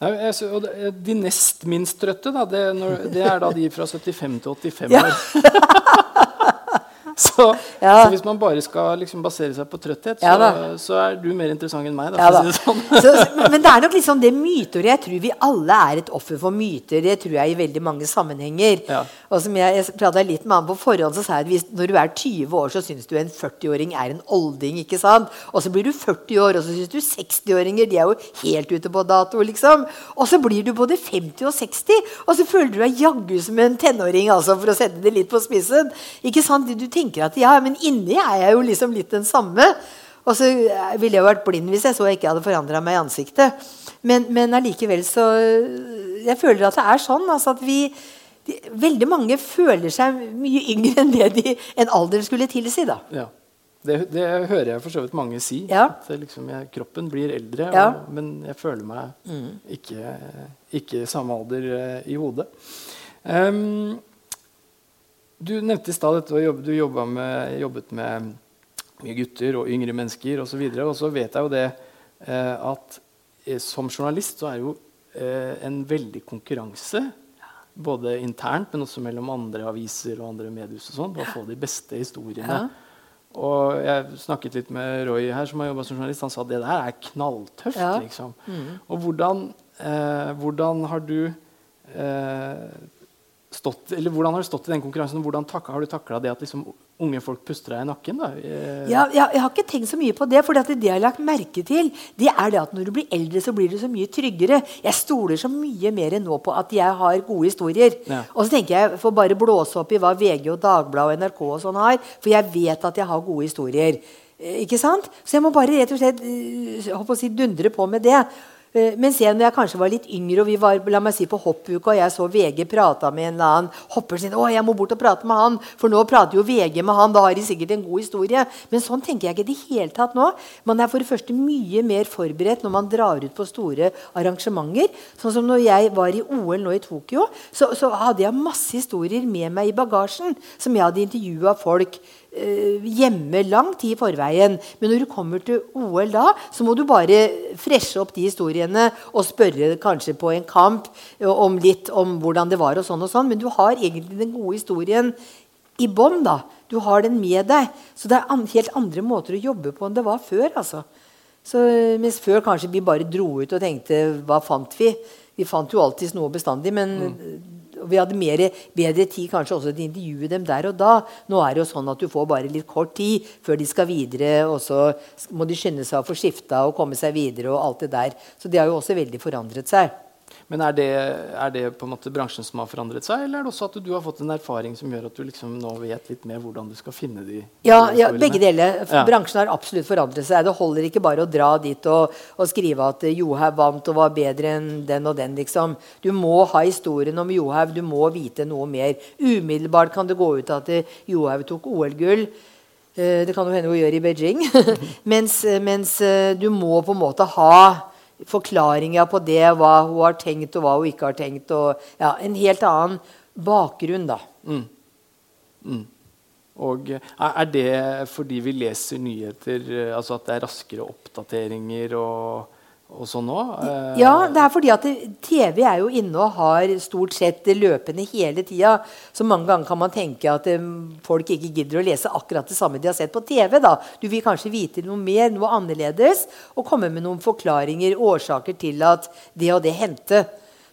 [SPEAKER 3] Jeg, de nest minst trøtte, da, det, når, det, er da de fra 75 til 85 år. *laughs* *laughs* Så, ja. så, hvis man bare skal liksom basere seg på trøtthet, så, ja, så, er du mer interessant enn meg. Da,
[SPEAKER 4] ja, si det sånn. *laughs* så, men det er nok liksom det myter. Jeg tror vi alle er et offer for myter. Det tror jeg i veldig mange sammenhenger. Og som Jeg, jeg prata litt med han på forhånd, så sa jeg at hvis, når du er 20 år, så syns du en 40-åring er en olding. ikke sant? Og så blir du 40 år, og så syns du 60-åringer de er jo helt ute på dato. liksom. Og så blir du både 50 og 60, og så føler du deg jaggu som en tenåring, altså, for å sette det litt på spissen. Ikke sant? Du tenker tenker at ja, men inni er jeg jo liksom litt den samme. Og så ville jeg jo vært blind hvis jeg så jeg ikke hadde forandra meg i ansiktet. Men, men allikevel så Jeg føler at det er sånn altså at vi de, Veldig mange føler seg mye yngre enn det de, en alder skulle tilsi. da.
[SPEAKER 3] Ja. Det, det, hører jeg for så vidt mange si.
[SPEAKER 4] Ja.
[SPEAKER 3] At liksom, jeg, kroppen blir eldre,
[SPEAKER 4] ja.
[SPEAKER 3] og, men jeg føler meg mm. ikke, ikke samme alder uh, i hodet. Um, du nevnte i stad at du, med, jobbet med mye gutter og yngre mennesker osv. Og, og så vet jeg jo det eh, at eh, som journalist så er det jo eh, en veldig konkurranse. Både internt, men også mellom andre aviser og andre mediehus. og sånn, For å få de beste historiene.
[SPEAKER 4] Ja.
[SPEAKER 3] Og jeg snakket litt med Roy her, som har jobba som journalist. Han sa at det der er knalltøft.
[SPEAKER 4] Ja.
[SPEAKER 3] liksom.
[SPEAKER 4] Mm.
[SPEAKER 3] Og hvordan, eh, hvordan har du eh, stått, eller hvordan har du stått i den konkurransen? Hvordan tak, har du takla det at liksom, unge folk puster deg i nakken? da? Eh,
[SPEAKER 4] Ja, jeg, jeg har ikke tenkt så mye på det. For det jeg har lagt merke til, det er det at når du blir eldre, så blir du så mye tryggere. Jeg stoler så mye mer nå på at jeg har gode historier.
[SPEAKER 3] Ja.
[SPEAKER 4] Og så tenker jeg får bare blåse opp i hva VG og Dagbladet og NRK og sånn har. For jeg vet at jeg har gode historier. Eh, Ikke sant? Så jeg må bare rett og slett eh, si, dundre på med det. Eh, Mens jeg når jeg kanskje var litt yngre og vi var la meg si, på hoppuka, og jeg så VG prata med en eller annen hopper sin, å, jeg må bort og prate med han, for nå prater jo VG med han, da har de sikkert en god historie. Men sånn tenker jeg ikke i det hele tatt nå. Man er for det første mye mer forberedt når man drar ut på store arrangementer. Sånn som når jeg var i OL nå i Tokyo, så, så hadde jeg masse historier med meg i bagasjen som jeg hadde intervjua folk hjemme lang tid i forveien. Men når du kommer til OL da, så må du bare freshe opp de historiene og spørre kanskje på en kamp eh, om litt om hvordan det var. og sånn og sånn, Men du har egentlig den gode historien i bånn. da. Du har den med deg. Så det er helt andre måter å jobbe på enn det var før. altså. Så, mens før kanskje vi bare dro ut og tenkte hva fant vi? Vi fant jo alltids noe bestandig, men vi hadde mer, bedre tid kanskje også til å intervjue dem der og da. Nå er det jo sånn at du får bare litt kort tid før de skal videre, og så må de skynde seg å få skifta og komme seg videre. og alt det der. Så det har jo også veldig forandret seg.
[SPEAKER 3] Men er det, er det på en måte bransjen som har forandret seg, eller er det også at du har fått en erfaring som gjør at du liksom nå vet litt mer hvordan du skal finne de
[SPEAKER 4] Ja, ja begge deler.
[SPEAKER 3] Ja.
[SPEAKER 4] Bransjen har absolutt forandret seg. Det holder ikke bare å dra dit og, og skrive at eh, Johaug vant og var bedre enn den og den. liksom. Du må ha historien om Johaug. Du må vite noe mer. Umiddelbart kan det gå ut at eh, Johaug tok OL-gull. Eh, Det kan jo hende hun gjør i Beijing. *laughs* mens, mens du må på en måte ha forklaringer på det, hva hun har tenkt og hva hun ikke har tenkt. Og, ja, en helt annen bakgrunn, da.
[SPEAKER 3] Og Mm. er er det fordi vi leser nyheter, eh, altså at det er raskere oppdateringer og, og nå? òg?
[SPEAKER 4] Ja, det er fordi at TV er jo inne og har stort sett løpende hele tida. Så mange ganger kan man tenke at eh, folk ikke gidder å lese akkurat det samme de har sett på TV. da. Du vil kanskje vite noe mer, noe annerledes, og komme med noen forklaringer, årsaker til at det og det hendte.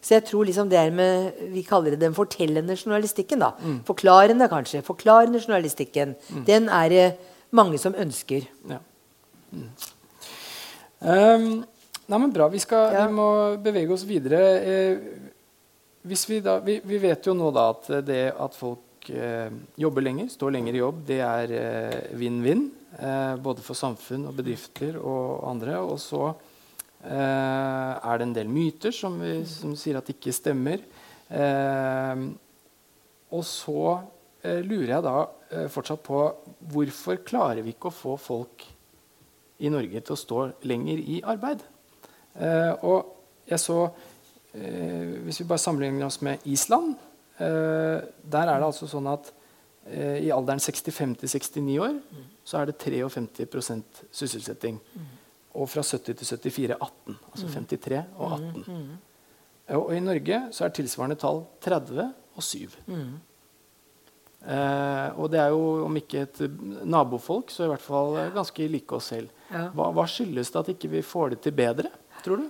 [SPEAKER 4] Så jeg tror liksom det er med Vi kaller det den fortellende journalistikken. da. Forklarende, kanskje. Forklarende journalistikken. Den er det mange som ønsker.
[SPEAKER 3] Ja. Mm. Um, nei, men bra. Vi, skal,
[SPEAKER 4] Ja.
[SPEAKER 3] vi må bevege oss videre. Eh, hvis vi, da, vi, vi vet jo nå da at det at folk eh, jobber lenger, står lenger i jobb, det er eh, vinn-vinn. Eh, både for samfunn og bedrifter og andre. Og så eh, er det en del myter som, vi, som sier at det ikke stemmer. Eh, og så lurer jeg da fortsatt på hvorfor klarer vi ikke å få folk i Norge til å stå lenger i arbeid? Eh, og jeg så eh, Hvis vi bare sammenligner oss med Island, eh, der er det altså sånn at eh, i alderen 65 til 69 år så er det 53 sysselsetting. Og fra 70 til 74 18. Altså 53 og 18. Og i Norge så er tilsvarende tall 30 og 7. Eh, og det er jo, om ikke et nabofolk, så i hvert fall ganske like oss selv.
[SPEAKER 4] Ja.
[SPEAKER 3] Hva, hva skyldes det at ikke vi får det til bedre, tror du?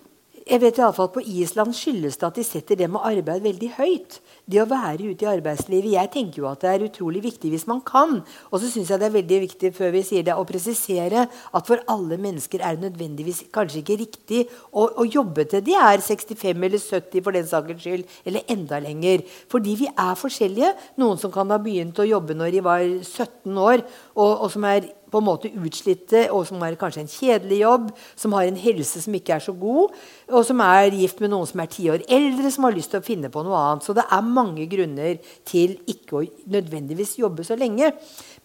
[SPEAKER 4] Jeg vet i alle fall På Island skyldes det at de setter det med arbeid veldig høyt. Det å være ute i arbeidslivet. Jeg tenker jo at det er utrolig viktig hvis man kan. Og så syns jeg det er veldig viktig før vi sier det, å presisere at for alle mennesker er det nødvendigvis kanskje ikke riktig å, å jobbe til de er 65 eller 70 for den sakens skyld, eller enda lenger. Fordi vi er forskjellige. Noen som kan ha begynt å jobbe når de var 17 år, og, og som er på en måte utslitte, og som har kanskje en kjedelig jobb, som har en helse som ikke er så god, og som er gift med noen som er ti år eldre, som har lyst til å finne på noe annet. Så det er mange grunner til ikke å nødvendigvis jobbe så lenge.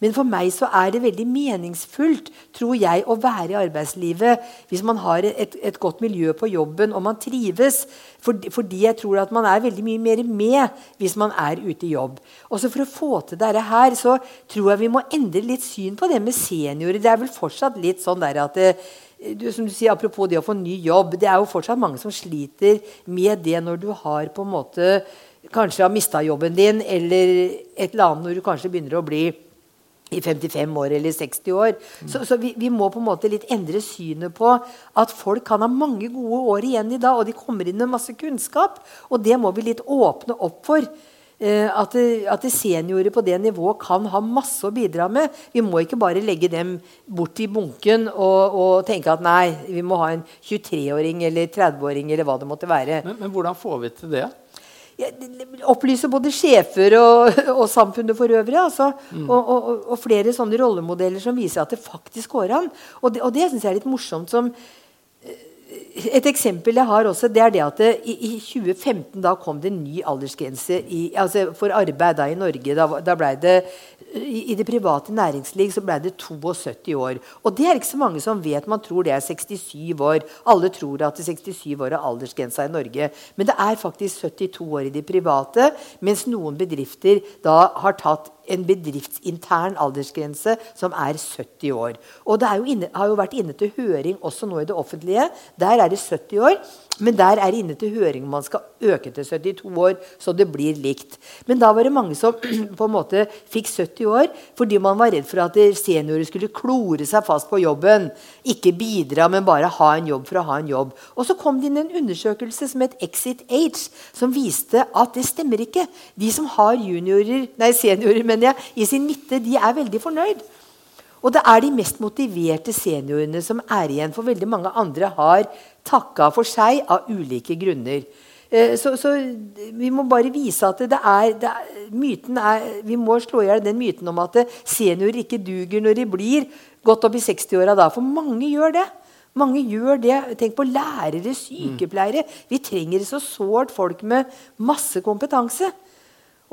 [SPEAKER 4] Men for meg så er det veldig meningsfullt, tror jeg, å være i arbeidslivet hvis man har et, et godt miljø på jobben og man trives. Fordi, fordi jeg tror at man er veldig mye mer med hvis man er ute i jobb. Også for å få til dette her, så tror jeg vi må endre litt syn på det med seniorer Det er vel fortsatt litt sånn der at det, du, som du sier, Apropos det å få ny jobb. Det er jo fortsatt mange som sliter med det når du har på en måte kanskje har mista jobben din, eller et eller annet når du kanskje begynner å bli i 55 år eller 60 år. Så, så vi, vi, må på en måte litt endre synet på at folk kan ha mange gode år igjen i dag, og de kommer inn med masse kunnskap. Og det må vi litt åpne opp for. Eh, at, at seniorer på det nivået kan ha masse å bidra med. Vi må ikke bare legge dem bort i bunken og, og tenke at nei, vi må ha en 23-åring eller 30-åring eller hva det måtte være.
[SPEAKER 3] Men, men hvordan får vi til det?
[SPEAKER 4] Opplyse både sjefer og, *laughs* og samfunnet for øvrig. Altså. Mm. Og, og, og, flere sånne rollemodeller som viser at det faktisk går an. Og det, og det syns jeg er litt morsomt. som et eksempel jeg har også, det er det at det, i, i, 2015 da kom det en ny aldersgrense i, altså for arbeid da i Norge. Da, da ble det i, i, det private næringsliv så ble det 72 år. Og det er ikke så mange som vet. Man tror det er 67 år. Alle tror at det er 67 år er aldersgrensa i Norge. Men det er faktisk 72 år i de private, mens noen bedrifter da har tatt en bedriftsintern aldersgrense som er 70 år. Og det jo inne, har jo vært inne til høring også nå i det offentlige. Der er det 70 år. Men der er det inne til høring om man skal øke til 72 år, så det blir likt. Men da var det mange som *clears throat* på en måte fikk 70 år fordi man var redd for at seniorer skulle klore seg fast på jobben. Ikke bidra, men bare ha en jobb for å ha en jobb. Og så kom det inn en undersøkelse som het Exit Age, som viste at det stemmer ikke. De som har juniorer, nei, seniorer mener jeg, i sin midte, de er veldig fornøyd. Og det er de mest motiverte seniorene som er igjen, for veldig mange andre har takka for seg av ulike grunner. Eh, så, så, vi må bare vise at det er, det er, myten er Vi må slå i hjel den myten om at seniorer ikke duger når de blir godt opp i 60-åra da. For mange gjør det. Mange gjør det. Tenk på lærere, sykepleiere. Vi trenger så sårt folk med masse kompetanse.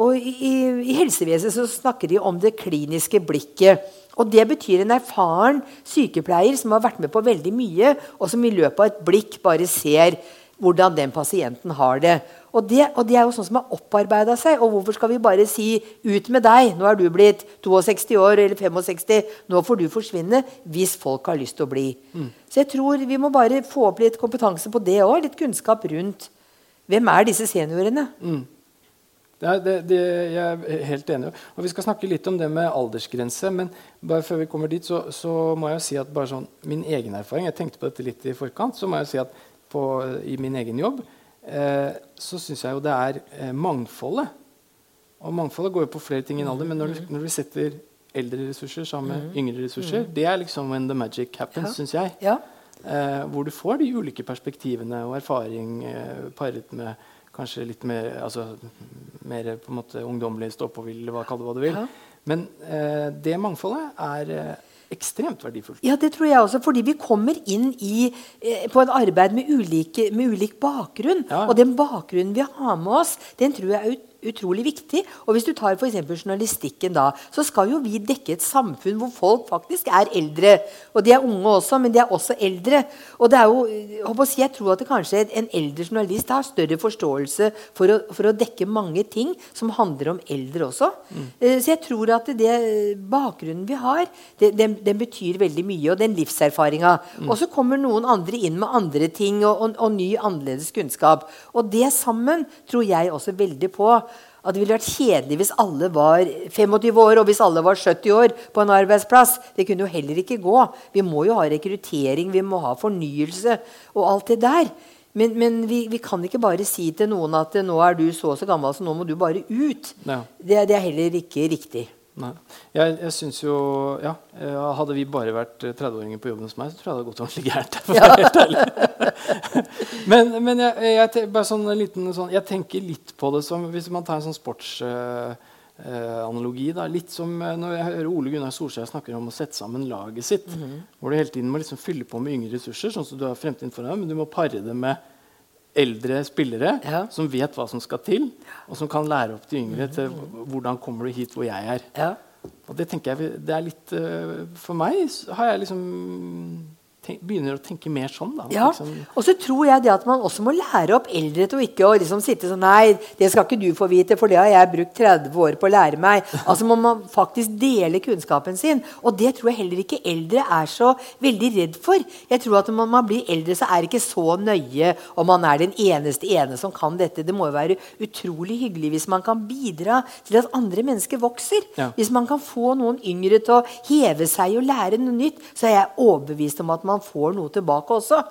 [SPEAKER 4] Og i, i, helsevesenet så snakker de om det kliniske blikket. Og Det betyr en erfaren sykepleier som har vært med på veldig mye, og som i løpet av et blikk bare ser hvordan den pasienten har det. Og det, og det er jo sånn som har opparbeida seg. Og hvorfor skal vi bare si 'ut med deg', nå er du blitt 62 år eller 65, nå får du forsvinne, hvis folk har lyst til å bli. Mm. Så jeg tror vi må bare få opp litt kompetanse på det òg. Litt kunnskap rundt hvem er disse seniorene. Mm.
[SPEAKER 3] Det, det, det, jeg er helt enig. Og Vi skal snakke litt om det med aldersgrense. Men bare før vi kommer dit, så, så må jeg si at bare sånn, min egen erfaring Jeg tenkte på dette litt i forkant. så må jeg si at på, I min egen jobb eh, så syns jeg jo det er eh, mangfoldet. Og mangfoldet går jo på flere ting enn alder. Men når, når vi setter eldre ressurser sammen med mm. yngre ressurser, mm. det er liksom when the magic happens, ja. syns jeg. Ja. Eh, hvor du får de ulike perspektivene og erfaring eh, paret med kanskje litt mer, altså, mer på en måte ungdommelig stå-på-vil, hva kall det hva du vil. Men eh, det mangfoldet er eh, ekstremt verdifullt.
[SPEAKER 4] Ja, det tror jeg også. Fordi vi kommer inn i, eh, på en arbeid med, ulike, med ulik bakgrunn. Ja. Og den bakgrunnen vi har med oss, den tror jeg er ut utrolig viktig. Og hvis du tar for journalistikken, da, så skal jo vi dekke et samfunn hvor folk faktisk er eldre. Og de er unge også, men de er også eldre. Og det er jo, jeg, jeg tror at kanskje en eldre journalist har større forståelse for å, for å dekke mange ting som handler om eldre også. Mm. Eh, så jeg tror at det bakgrunnen vi har, det, den, den, betyr veldig mye. Og den livserfaringa. Mm. Og så kommer noen andre inn med andre ting og, og, og ny, annerledes kunnskap. Og det sammen tror jeg også veldig på at det ville vært kjedelig hvis alle var 25 år og hvis alle var 70 år på en arbeidsplass. Det kunne jo heller ikke gå. Vi må jo ha rekruttering, vi må ha fornyelse og alt det der. Men, men vi, vi, kan ikke bare si til noen at nå er du så og så gammel, så nå må du bare ut. Ja. Det, det er heller ikke riktig.
[SPEAKER 3] Nei. Jeg, jeg synes jo ja, Hadde vi bare vært 30-åringer på jobben hos meg, så tror jeg det hadde gått ordentlig gærent. *laughs* Ja. men, men jeg, jeg, bare sånn liten, sånn, jeg tenker litt på det som Hvis man tar en sånn sportsanalogi uh, uh, Litt som når jeg hører Ole Gunnar Solskjær snakker om å sette sammen laget sitt. Mm -hmm. Hvor du hele tiden må liksom fylle på med yngre ressurser, sånn som du har fremtiden foran deg, men du må pare det med eldre spillere ja. som vet hva som skal til, og som kan lære opp de yngre til hvordan kommer du hit hvor jeg er. Ja. Og det tenker jeg det er litt uh, For meg har jeg liksom tenk, begynner å tenke mer sånn. da.
[SPEAKER 4] Ja,
[SPEAKER 3] Liksom,
[SPEAKER 4] og så tror jeg det at man også må lære opp eldre til å ikke å liksom sitte sånn Nei, det skal ikke du få vite, for det har jeg brukt 30 år på å lære meg. *laughs* Altså må man faktisk dele kunnskapen sin. Og det tror jeg heller ikke eldre er så veldig redd for. Jeg tror at når man blir eldre, så er det ikke så nøye om man er den eneste ene som kan dette. Det må jo være utrolig hyggelig hvis man kan bidra til at andre mennesker vokser.
[SPEAKER 3] Ja.
[SPEAKER 4] Hvis man kan få noen yngre til å heve seg og lære noe nytt, så er jeg overbevist om at man får noe tilbake også.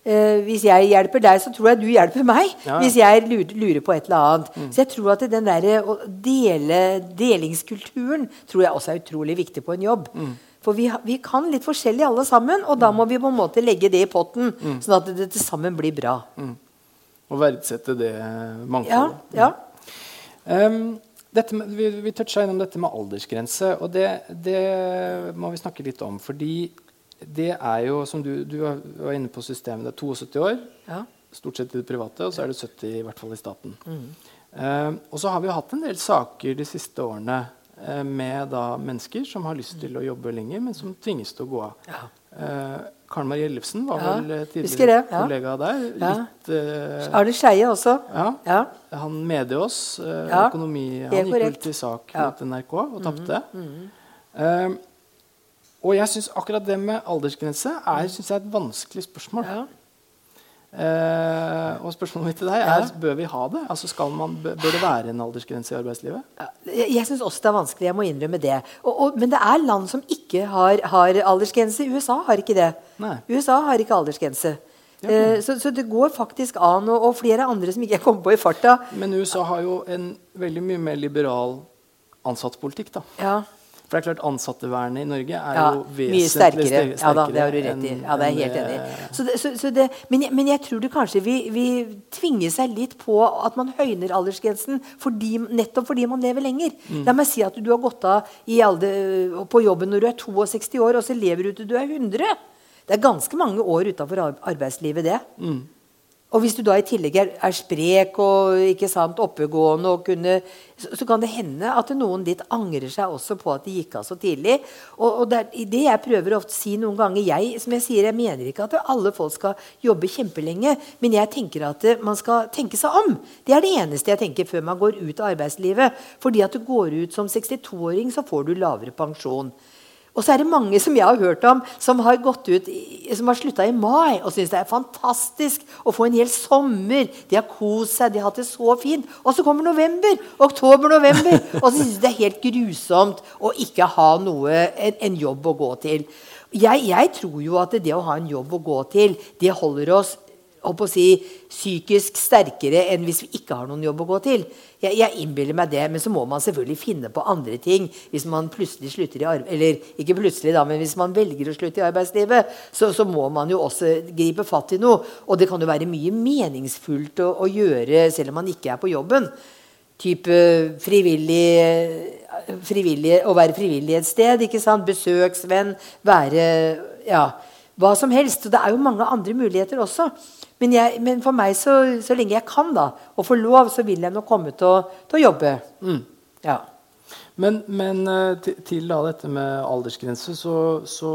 [SPEAKER 4] Eh, hvis jeg hjelper deg, så tror jeg du hjelper meg.
[SPEAKER 3] Ja.
[SPEAKER 4] Hvis jeg lurer, lurer på et eller annet. Så jeg tror at den der, å dele, delingskulturen tror jeg også er utrolig viktig på en jobb. For vi, vi kan litt forskjellig alle sammen, og da må vi på en måte legge det i potten, sånn at det til sammen blir bra.
[SPEAKER 3] Og verdsette det
[SPEAKER 4] Ja,
[SPEAKER 3] mangfoldet.
[SPEAKER 4] ja.
[SPEAKER 3] Um, dette med, vi vi toucha innom dette med aldersgrense, og det, det må vi snakke litt om. Fordi det er jo, som du, du var inne på systemet, det er 72 år.
[SPEAKER 4] ja.
[SPEAKER 3] Stort sett i det private, og så er det 70 i hvert fall i staten. Um, og så har vi jo hatt en del saker de siste årene uh, med da mennesker som har lyst til å jobbe lenger, men som tvinges til å gå av.
[SPEAKER 4] Ja.
[SPEAKER 3] Uh, Karen Marie Ellefsen var
[SPEAKER 4] Ja,
[SPEAKER 3] vel eh, tidligere
[SPEAKER 4] ja.
[SPEAKER 3] kollega der.
[SPEAKER 4] Ja.
[SPEAKER 3] Litt, uh,
[SPEAKER 4] Arne Skeie også.
[SPEAKER 3] ja,
[SPEAKER 4] Ja.
[SPEAKER 3] han Mediås,
[SPEAKER 4] uh,
[SPEAKER 3] økonomi Han gikk vel til sak mot NRK og tapte. Eh, og jeg syns akkurat det med aldersgrense er, synes jeg, er et vanskelig spørsmål.
[SPEAKER 4] Ja.
[SPEAKER 3] Eh, og spørsmålet mitt til deg er bør vi ha det? Altså skal man, bør det være en aldersgrense i arbeidslivet?
[SPEAKER 4] Jeg, jeg syns også det er vanskelig. Jeg må innrømme det. Og, og, men det er land som ikke har, har aldersgrense. USA har ikke det.
[SPEAKER 3] Nei.
[SPEAKER 4] USA har ikke aldersgrense. Eh, så, så det går faktisk an. Og, og flere andre som ikke jeg kommer på i farta.
[SPEAKER 3] Men USA har jo en veldig mye mer liberal ansattpolitikk. da.
[SPEAKER 4] Ja,
[SPEAKER 3] For det er klart Ansattevernet i Norge er
[SPEAKER 4] ja,
[SPEAKER 3] jo vesentlig
[SPEAKER 4] sterkere.
[SPEAKER 3] sterkere
[SPEAKER 4] Ja da, det har du rett i. Ja, det er helt enig i. Så det, så, så det, men, jeg, men jeg tror det kanskje vi, vi tvinger seg litt på at man høyner aldersgrensen fordi, nettopp fordi man lever lenger.
[SPEAKER 3] Mm.
[SPEAKER 4] La meg si at du har gått av alder, på jobben når du er 62 år, og så lever du til du er 100. Det er ganske mange år utafor arbeidslivet, det.
[SPEAKER 3] Mm.
[SPEAKER 4] Og hvis du da i tillegg er, er sprek og ikke sant, oppegående, kunne, så, så kan det hende at noen ditt angrer seg også på at de gikk av så tidlig. Og, og det, det jeg prøver ofte å si noen ganger jeg, som jeg sier, jeg mener ikke at alle folk skal jobbe kjempelenge, men jeg tenker at eh, man skal tenke seg om. Det er det eneste jeg tenker før man går ut av arbeidslivet. Fordi at du går ut som 62-åring, så får du lavere pensjon. Og så er det mange som jeg har hørt om, som har gått har slutta i mai og syns det er fantastisk å få en hel sommer. De har kost seg, de har hatt det så fint. Og så kommer november, oktober-november, og så syns de det er helt grusomt å ikke ha noe, en, en jobb å gå til. Jeg, jeg tror jo at det å ha en jobb å gå til, det holder oss å si, psykisk sterkere enn hvis vi ikke har noen jobb å gå til. Jeg, jeg innbiller meg det, men så må man selvfølgelig finne på andre ting. Hvis man plutselig slutter i arbe Eller ikke plutselig, da, men hvis man velger å slutte i arbeidslivet, så, så må man jo også gripe fatt i noe. Og det kan jo være mye meningsfullt å, å gjøre selv om man ikke er på jobben. Type frivillig, frivillig Å være frivillig et sted. ikke sant? Besøksvenn. Være Ja, hva som helst. Og det er jo mange andre muligheter også. Men, jeg, men for meg, så, så lenge jeg kan, da, og får lov, så vil jeg nå komme til å, til å jobbe. Ja.
[SPEAKER 3] Men, men eh, til, til da dette med aldersgrense, så, så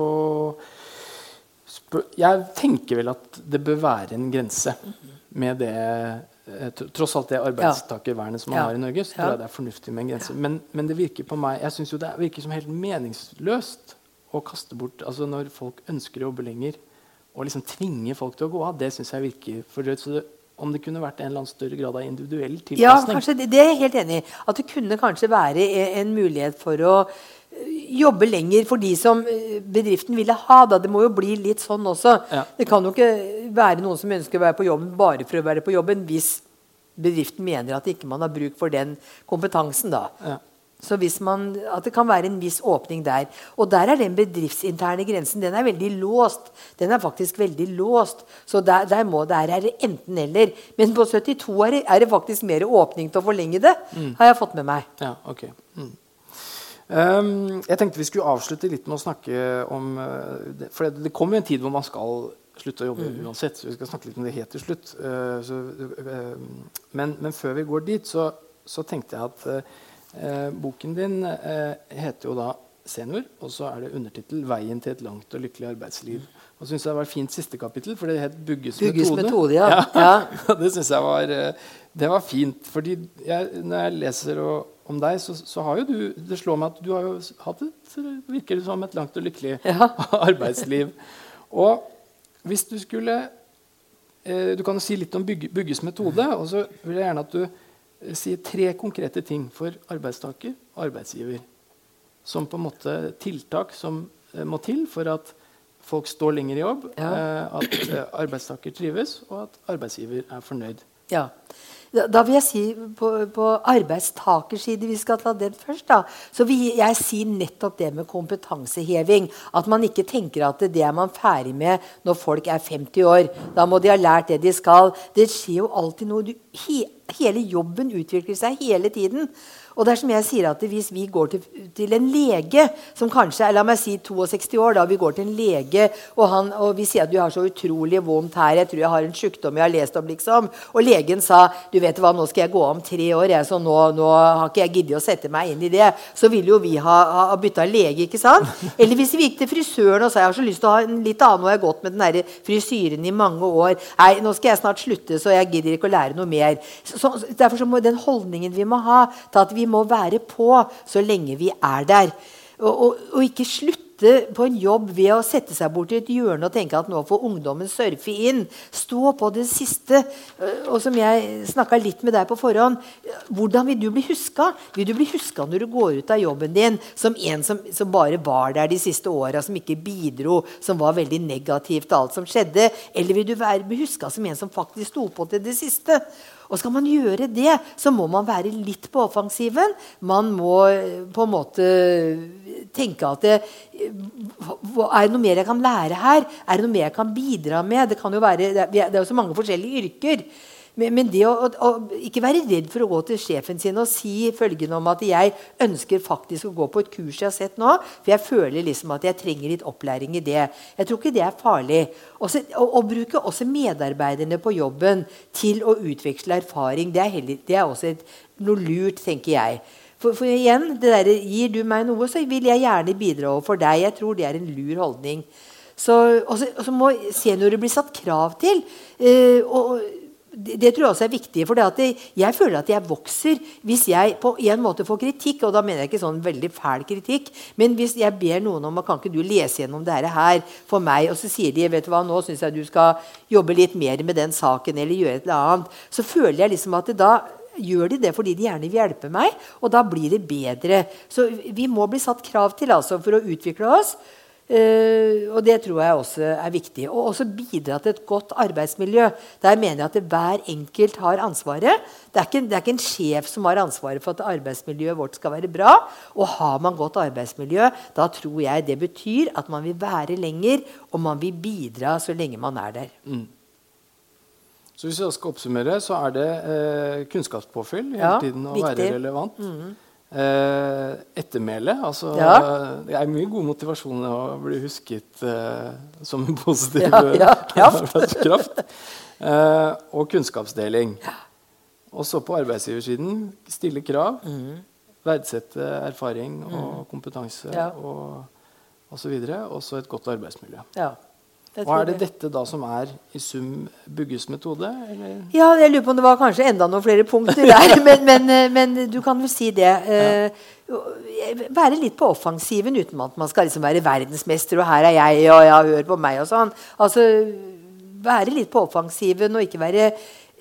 [SPEAKER 3] spør, Jeg tenker vel at det bør være en grense med det eh, Tross alt det arbeidstakervernet som man
[SPEAKER 4] Ja.
[SPEAKER 3] har i Norge, så tror jeg det er fornuftig med en grense. Men, men det virker på meg Jeg synes jo det virker som helt meningsløst å kaste bort Altså når folk ønsker å jobbe lenger, og liksom tvinge folk til å gå av, det syns jeg virker for drøyt. Så det, om det kunne vært en eller annen større grad av individuell tilpasning
[SPEAKER 4] Ja, det, det er jeg helt enig i. At det kunne kanskje være e- en mulighet for å jobbe lenger for de som bedriften ville ha. Da. Det må jo bli litt sånn også.
[SPEAKER 3] Ja.
[SPEAKER 4] Det kan jo ikke være noen som ønsker å være på jobben bare for å være på jobben hvis bedriften mener at ikke man har bruk for den kompetansen. da.
[SPEAKER 3] Ja.
[SPEAKER 4] Så hvis man, At det kan være en viss åpning der. Og der er den bedriftsinterne grensen den er veldig låst. Den er faktisk veldig låst. Så der, der, må, der er det enten-eller. Men på 72 er det, er det faktisk mer åpning til å forlenge det. Har jeg fått med meg.
[SPEAKER 3] Ja, ok. Mm. Um, jeg tenkte vi skulle avslutte litt med å snakke om uh, For det, det kommer jo en tid hvor man skal slutte å jobbe uansett. Så vi skal snakke litt om det helt til slutt. Uh, så, uh, men, men før vi går dit, så, så tenkte jeg at uh, boken din eh, heter jo da 'Senior', og så er det undertittel 'Veien til et langt og lykkelig arbeidsliv'. Og synes det var et fint siste kapittel, for det het 'Bugges,
[SPEAKER 4] Bugges
[SPEAKER 3] metode'.
[SPEAKER 4] metode, ja. *laughs* Ja. *laughs*
[SPEAKER 3] det synes jeg var, eh, det var fint. fordi jeg, når jeg leser og, om deg, så, så har jo du Det slår meg at du har jo hatt et, virker det som et langt og lykkelig
[SPEAKER 4] Ja. *laughs*
[SPEAKER 3] arbeidsliv. Og hvis du skulle eh, Du kan jo si litt om bygge, Bugges metode. Og så vil jeg gjerne at du eh, sier tre konkrete ting for arbeidstaker og arbeidsgiver. Som på en måte tiltak som eh, må til for at folk står lenger i jobb,
[SPEAKER 4] Ja.
[SPEAKER 3] eh, at eh, arbeidstaker trives, og at arbeidsgiver er fornøyd.
[SPEAKER 4] Ja. Da, vil jeg si på, på arbeidstakerside, vi skal ta den først, da, så vil jeg si nettopp det med kompetanseheving. At man ikke tenker at det er man ferdig med når folk er 50 år. Da må de ha lært det de skal. Det skjer jo alltid noe. Du, he, hele jobben utvikler seg hele tiden. Og det er som jeg sier at Hvis vi går til, til en lege som kanskje er la meg si 62 år, da vi går til en lege, og, han, og vi sier at du har så utrolig vondt her, jeg tror jeg har en sykdom jeg har lest om, liksom. Og legen sa du vet hva, nå skal jeg gå om tre år, jeg, så nå, nå har ikke jeg giddet å sette meg inn i det. Så vil jo vi ha, ha bytta lege, ikke sant? *laughs* Eller hvis vi gikk til frisøren og sa jeg har så lyst til å ha en litt annen, har jeg gått med den der frisyren i mange år. Nei, nå skal jeg snart slutte, så jeg gidder ikke å lære noe mer. Så, så, derfor så må den holdningen vi må ha til at vi må være på så lenge vi er der. Og, og, og ikke slutte på en jobb ved å sette seg bort i et hjørne og tenke at nå får ungdommen surfe inn. Stå på det siste. Øh, Og som jeg snakka litt med deg på forhånd Hvordan vil du bli huska? Vil du bli huska når du går ut av jobben din som en som, som bare var der de siste åra, som ikke bidro, som var veldig negativ til alt som skjedde? Eller vil du være, huska som en som faktisk sto på til det siste? Og skal man gjøre det, så må man være litt på offensiven. Man må eh, på en måte tenke at det, Er det noe mer jeg kan lære her? Er det noe mer jeg kan bidra med? Det, jo være, det er jo så mange forskjellige yrker. Men, men det å, å, å ikke være redd for å gå til sjefen sin og si følgende om at jeg ønsker faktisk å gå på et kurs jeg har sett nå, for jeg føler liksom at jeg trenger litt opplæring i det. Jeg tror ikke det er farlig. Å, å bruke også medarbeiderne på jobben til å utveksle erfaring, det er, heller, det er også et, noe lurt, tenker jeg. For, for igjen, det der, Gir du meg noe, så vil jeg gjerne bidra overfor deg. Jeg tror det er en lur holdning. Så, også, også og så må seniorer bli satt krav til. Eh, og det, tror jeg også er viktig. For det jeg føler at jeg vokser hvis jeg på en måte får kritikk. Og da mener jeg ikke sånn veldig fæl kritikk. Men hvis jeg ber noen om kan ikke du lese gjennom dette her for meg, og så sier de vet du hva, nå syns jeg du skal jobbe litt mer med den saken, eller gjøre et eller annet, så føler jeg liksom at da gjør de det fordi de gjerne vil hjelpe meg, og da blir det bedre. Så vi må bli satt krav til altså, for å utvikle oss. Eh, og det tror jeg også er viktig. Og også bidra til et godt arbeidsmiljø. Der mener jeg at hver enkelt har ansvaret. Det er, ikke, det er ikke en sjef som har ansvaret for at arbeidsmiljøet vårt skal være bra. Og har man godt arbeidsmiljø, da tror jeg det betyr at man vil være lenger, og man vil bidra så lenge man er der.
[SPEAKER 3] Så hvis jeg skal oppsummere, så er det eh, kunnskapspåfyll hele
[SPEAKER 4] Ja,
[SPEAKER 3] tiden å
[SPEAKER 4] viktig.
[SPEAKER 3] være relevant. Eh, ettermæle. Altså,
[SPEAKER 4] Ja.
[SPEAKER 3] Det er mye god motivasjon å bli husket eh, som en positiv
[SPEAKER 4] Ja, *laughs* ja, kraft.
[SPEAKER 3] Eh, og kunnskapsdeling. Og så på arbeidsgiversiden stille krav. Verdsette erfaring og kompetanse
[SPEAKER 4] Ja.
[SPEAKER 3] og osv. Og så et godt arbeidsmiljø.
[SPEAKER 4] Ja,
[SPEAKER 3] Og er det dette da som er i sum Bugges metode? Eller?
[SPEAKER 4] Ja, jeg lurer på om det var kanskje enda noen flere punkter der. *laughs* Men, men, eh, men du kan vel si det. Eh, være litt på offensiven uten at man skal liksom være verdensmester, og her er jeg, og ja, hør på meg, og sånn. Altså, være litt på offensiven og ikke være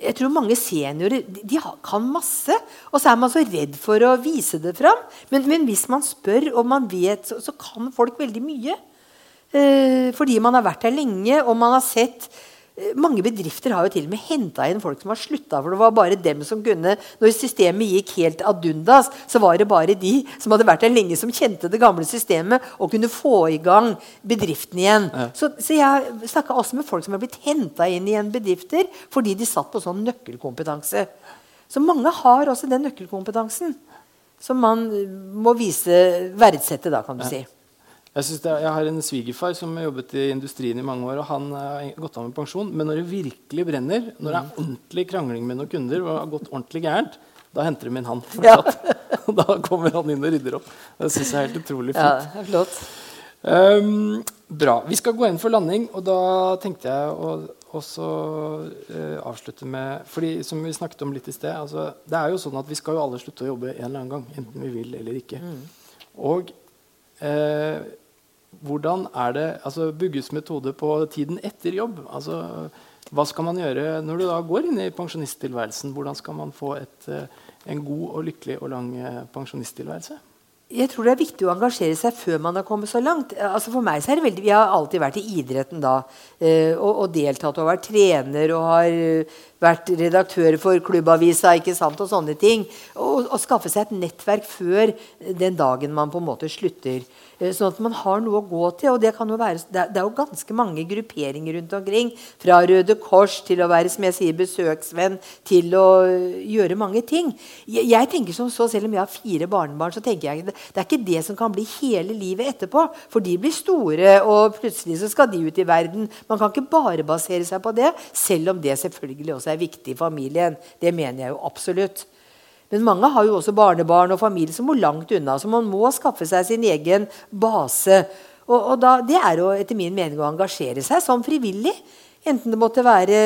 [SPEAKER 4] jeg tror mange seniorer de, de kan masse, og så er man så redd for å vise det fram. Men, men hvis man spør og man vet, så, så kan folk veldig mye. Eh, fordi man har vært her lenge, og man har sett eh, Mange bedrifter har jo til og med henta inn folk som har slutta, for det var bare dem som kunne Når systemet gikk helt ad undas, så var det bare de som hadde vært her lenge, som kjente det gamle systemet og kunne få i gang bedriften igjen. Så, så jeg snakka også med folk som har blitt henta inn igjen bedrifter fordi de satt på sånn nøkkelkompetanse. Så mange har også den nøkkelkompetansen som man eh, må vise verdsette, da, kan du si.
[SPEAKER 3] Jeg, det, er- jeg har en svigerfar som har jobbet i industrien i mange år. og Han har gått av med pensjon. Men når det virkelig brenner, når det er ordentlig krangling med noen kunder, og det har gått ordentlig gærent, da henter de inn han.
[SPEAKER 4] Ja. *laughs*
[SPEAKER 3] da kommer han inn og rydder opp. Det syns jeg er helt utrolig fint.
[SPEAKER 4] Ja, det er flott.
[SPEAKER 3] Um, Bra. Vi skal gå inn for landing, og da tenkte jeg å også uh, avslutte med fordi Som vi snakket om litt i sted, altså, det er jo sånn at vi skal jo alle slutte å jobbe en eller annen gang. Enten vi vil eller ikke. Mm. Og eh, hvordan er det altså Bugges metode på tiden etter jobb? altså hva skal man gjøre når du da går inn i pensjonisttilværelsen? Hvordan skal man få et, eh, en god og lykkelig og lang eh, pensjonisttilværelse?
[SPEAKER 4] Jeg tror det er viktig å engasjere seg før man har kommet så langt. Altså for meg så er det veldig, Jeg har alltid vært i idretten da. Eh, og, og, deltatt og vært trener og har vært redaktør for klubbavisa ikke sant, og sånne ting. Og, og skaffe seg et nettverk før den dagen man på en måte slutter. Eh, sånn at man har noe å gå til. og Det, være, det, er, jo ganske mange grupperinger rundt omkring. Fra Røde Kors til å være som jeg sier, besøksvenn til å gjøre mange ting. Jeg, jeg tenker som så, Selv om jeg har fire barnebarn, så tenker jeg det, det er ikke det som kan bli hele livet etterpå. For de blir store, og plutselig så skal de ut i verden. Man kan ikke bare basere seg på det, selv om det selvfølgelig også er viktig i familien. Det mener jeg jo absolutt. Men mange har jo også barnebarn og familie som må langt unna. Så man må skaffe seg sin egen base. Og, og da, Det er jo etter min mening å engasjere seg som frivillig. Enten det måtte være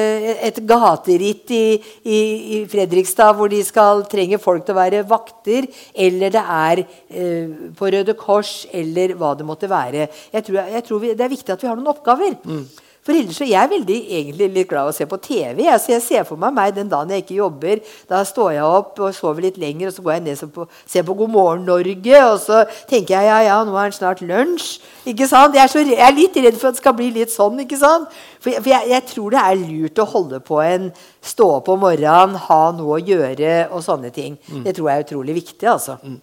[SPEAKER 4] et gateritt i, i, i, Fredrikstad hvor de skal trenge folk til å være vakter, eller det er eh, på Røde Kors, eller hva det måtte være. Jeg tror, jeg tror vi, Det er viktig at vi har noen oppgaver. Mm. For ellers er jeg veldig egentlig litt glad i å se på TV. Jeg, så jeg ser for meg meg den dagen jeg ikke jobber. Da står jeg opp og sover litt lenger, og så går jeg ned og ser på God morgen Norge. Og så tenker jeg ja, ja, nå er det snart lunsj. Ikke sant? Jeg er, så, jeg er, litt redd for at det skal bli litt sånn. ikke sant? For, jeg, for jeg, jeg, tror det er lurt å holde på en stå opp om morgenen, ha noe å gjøre og sånne ting. Mm. Det tror jeg er utrolig viktig. altså. Mm.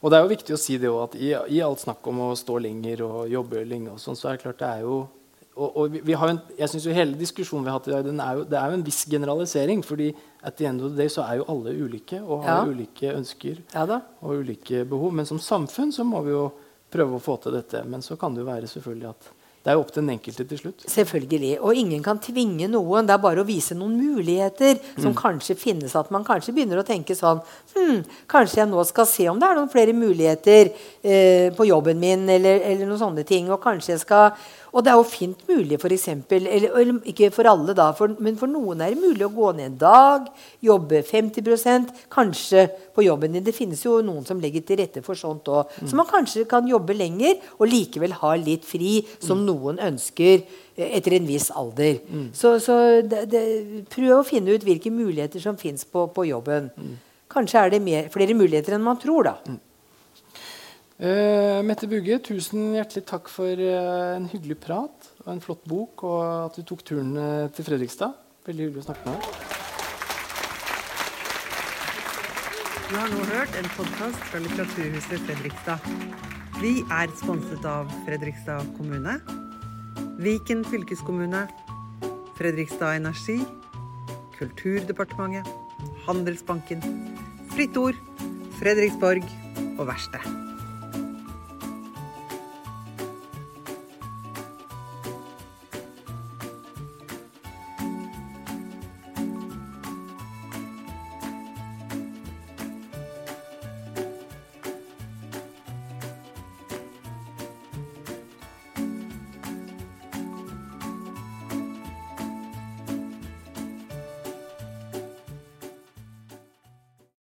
[SPEAKER 3] Og det er jo viktig å si det også, at i, i alt snakk om å stå lenger og jobbe lenge, og sånn, så er det klart det er jo og, og vi, vi en, jeg synes jo Hele diskusjonen vi har hatt i dag, er jo, det er jo en viss generalisering. fordi at the end of the day så er jo alle ulike og har ja. ulike ønsker ja og ulike behov. Men som samfunn så må vi jo prøve å få til dette. Men så kan det jo være selvfølgelig at det er jo opp til den enkelte til slutt.
[SPEAKER 4] Selvfølgelig. Og ingen kan tvinge noen. Det er bare å vise noen muligheter som mm. kanskje finnes. At man kanskje begynner å tenke sånn hm, Kanskje jeg nå skal se om det er noen flere muligheter eh, på jobben min, eller, eller noen sånne ting. Og kanskje jeg skal og det er jo fint mulig, eksempel, eller, eller ikke for alle, da, for, men for noen er det mulig å gå ned en dag, jobbe 50% kanskje på jobben din. Det finnes jo noen som legger til rette for sånt òg. Mm. Så man kanskje kan jobbe lenger og likevel ha litt fri, som mm. noen ønsker eh, etter en viss alder. Mm. Så, så det, det, prøv å finne ut hvilke muligheter som fins på, på, jobben. Mm. Kanskje er det mer, flere muligheter enn man tror, da.
[SPEAKER 3] Uh, Mette Bugge, tusen hjertelig takk for uh, en hyggelig prat og en flott bok, og at du tok turen uh, til Fredrikstad. Veldig hyggelig å snakke med deg.
[SPEAKER 1] Du har nå hørt en podkast fra Litteraturhuset Fredrikstad. Vi er sponset av Fredrikstad kommune, Viken fylkeskommune, Fredrikstad Energi, Kulturdepartementet, Handelsbanken, Fritt Ord, Fredriksborg og Verksted.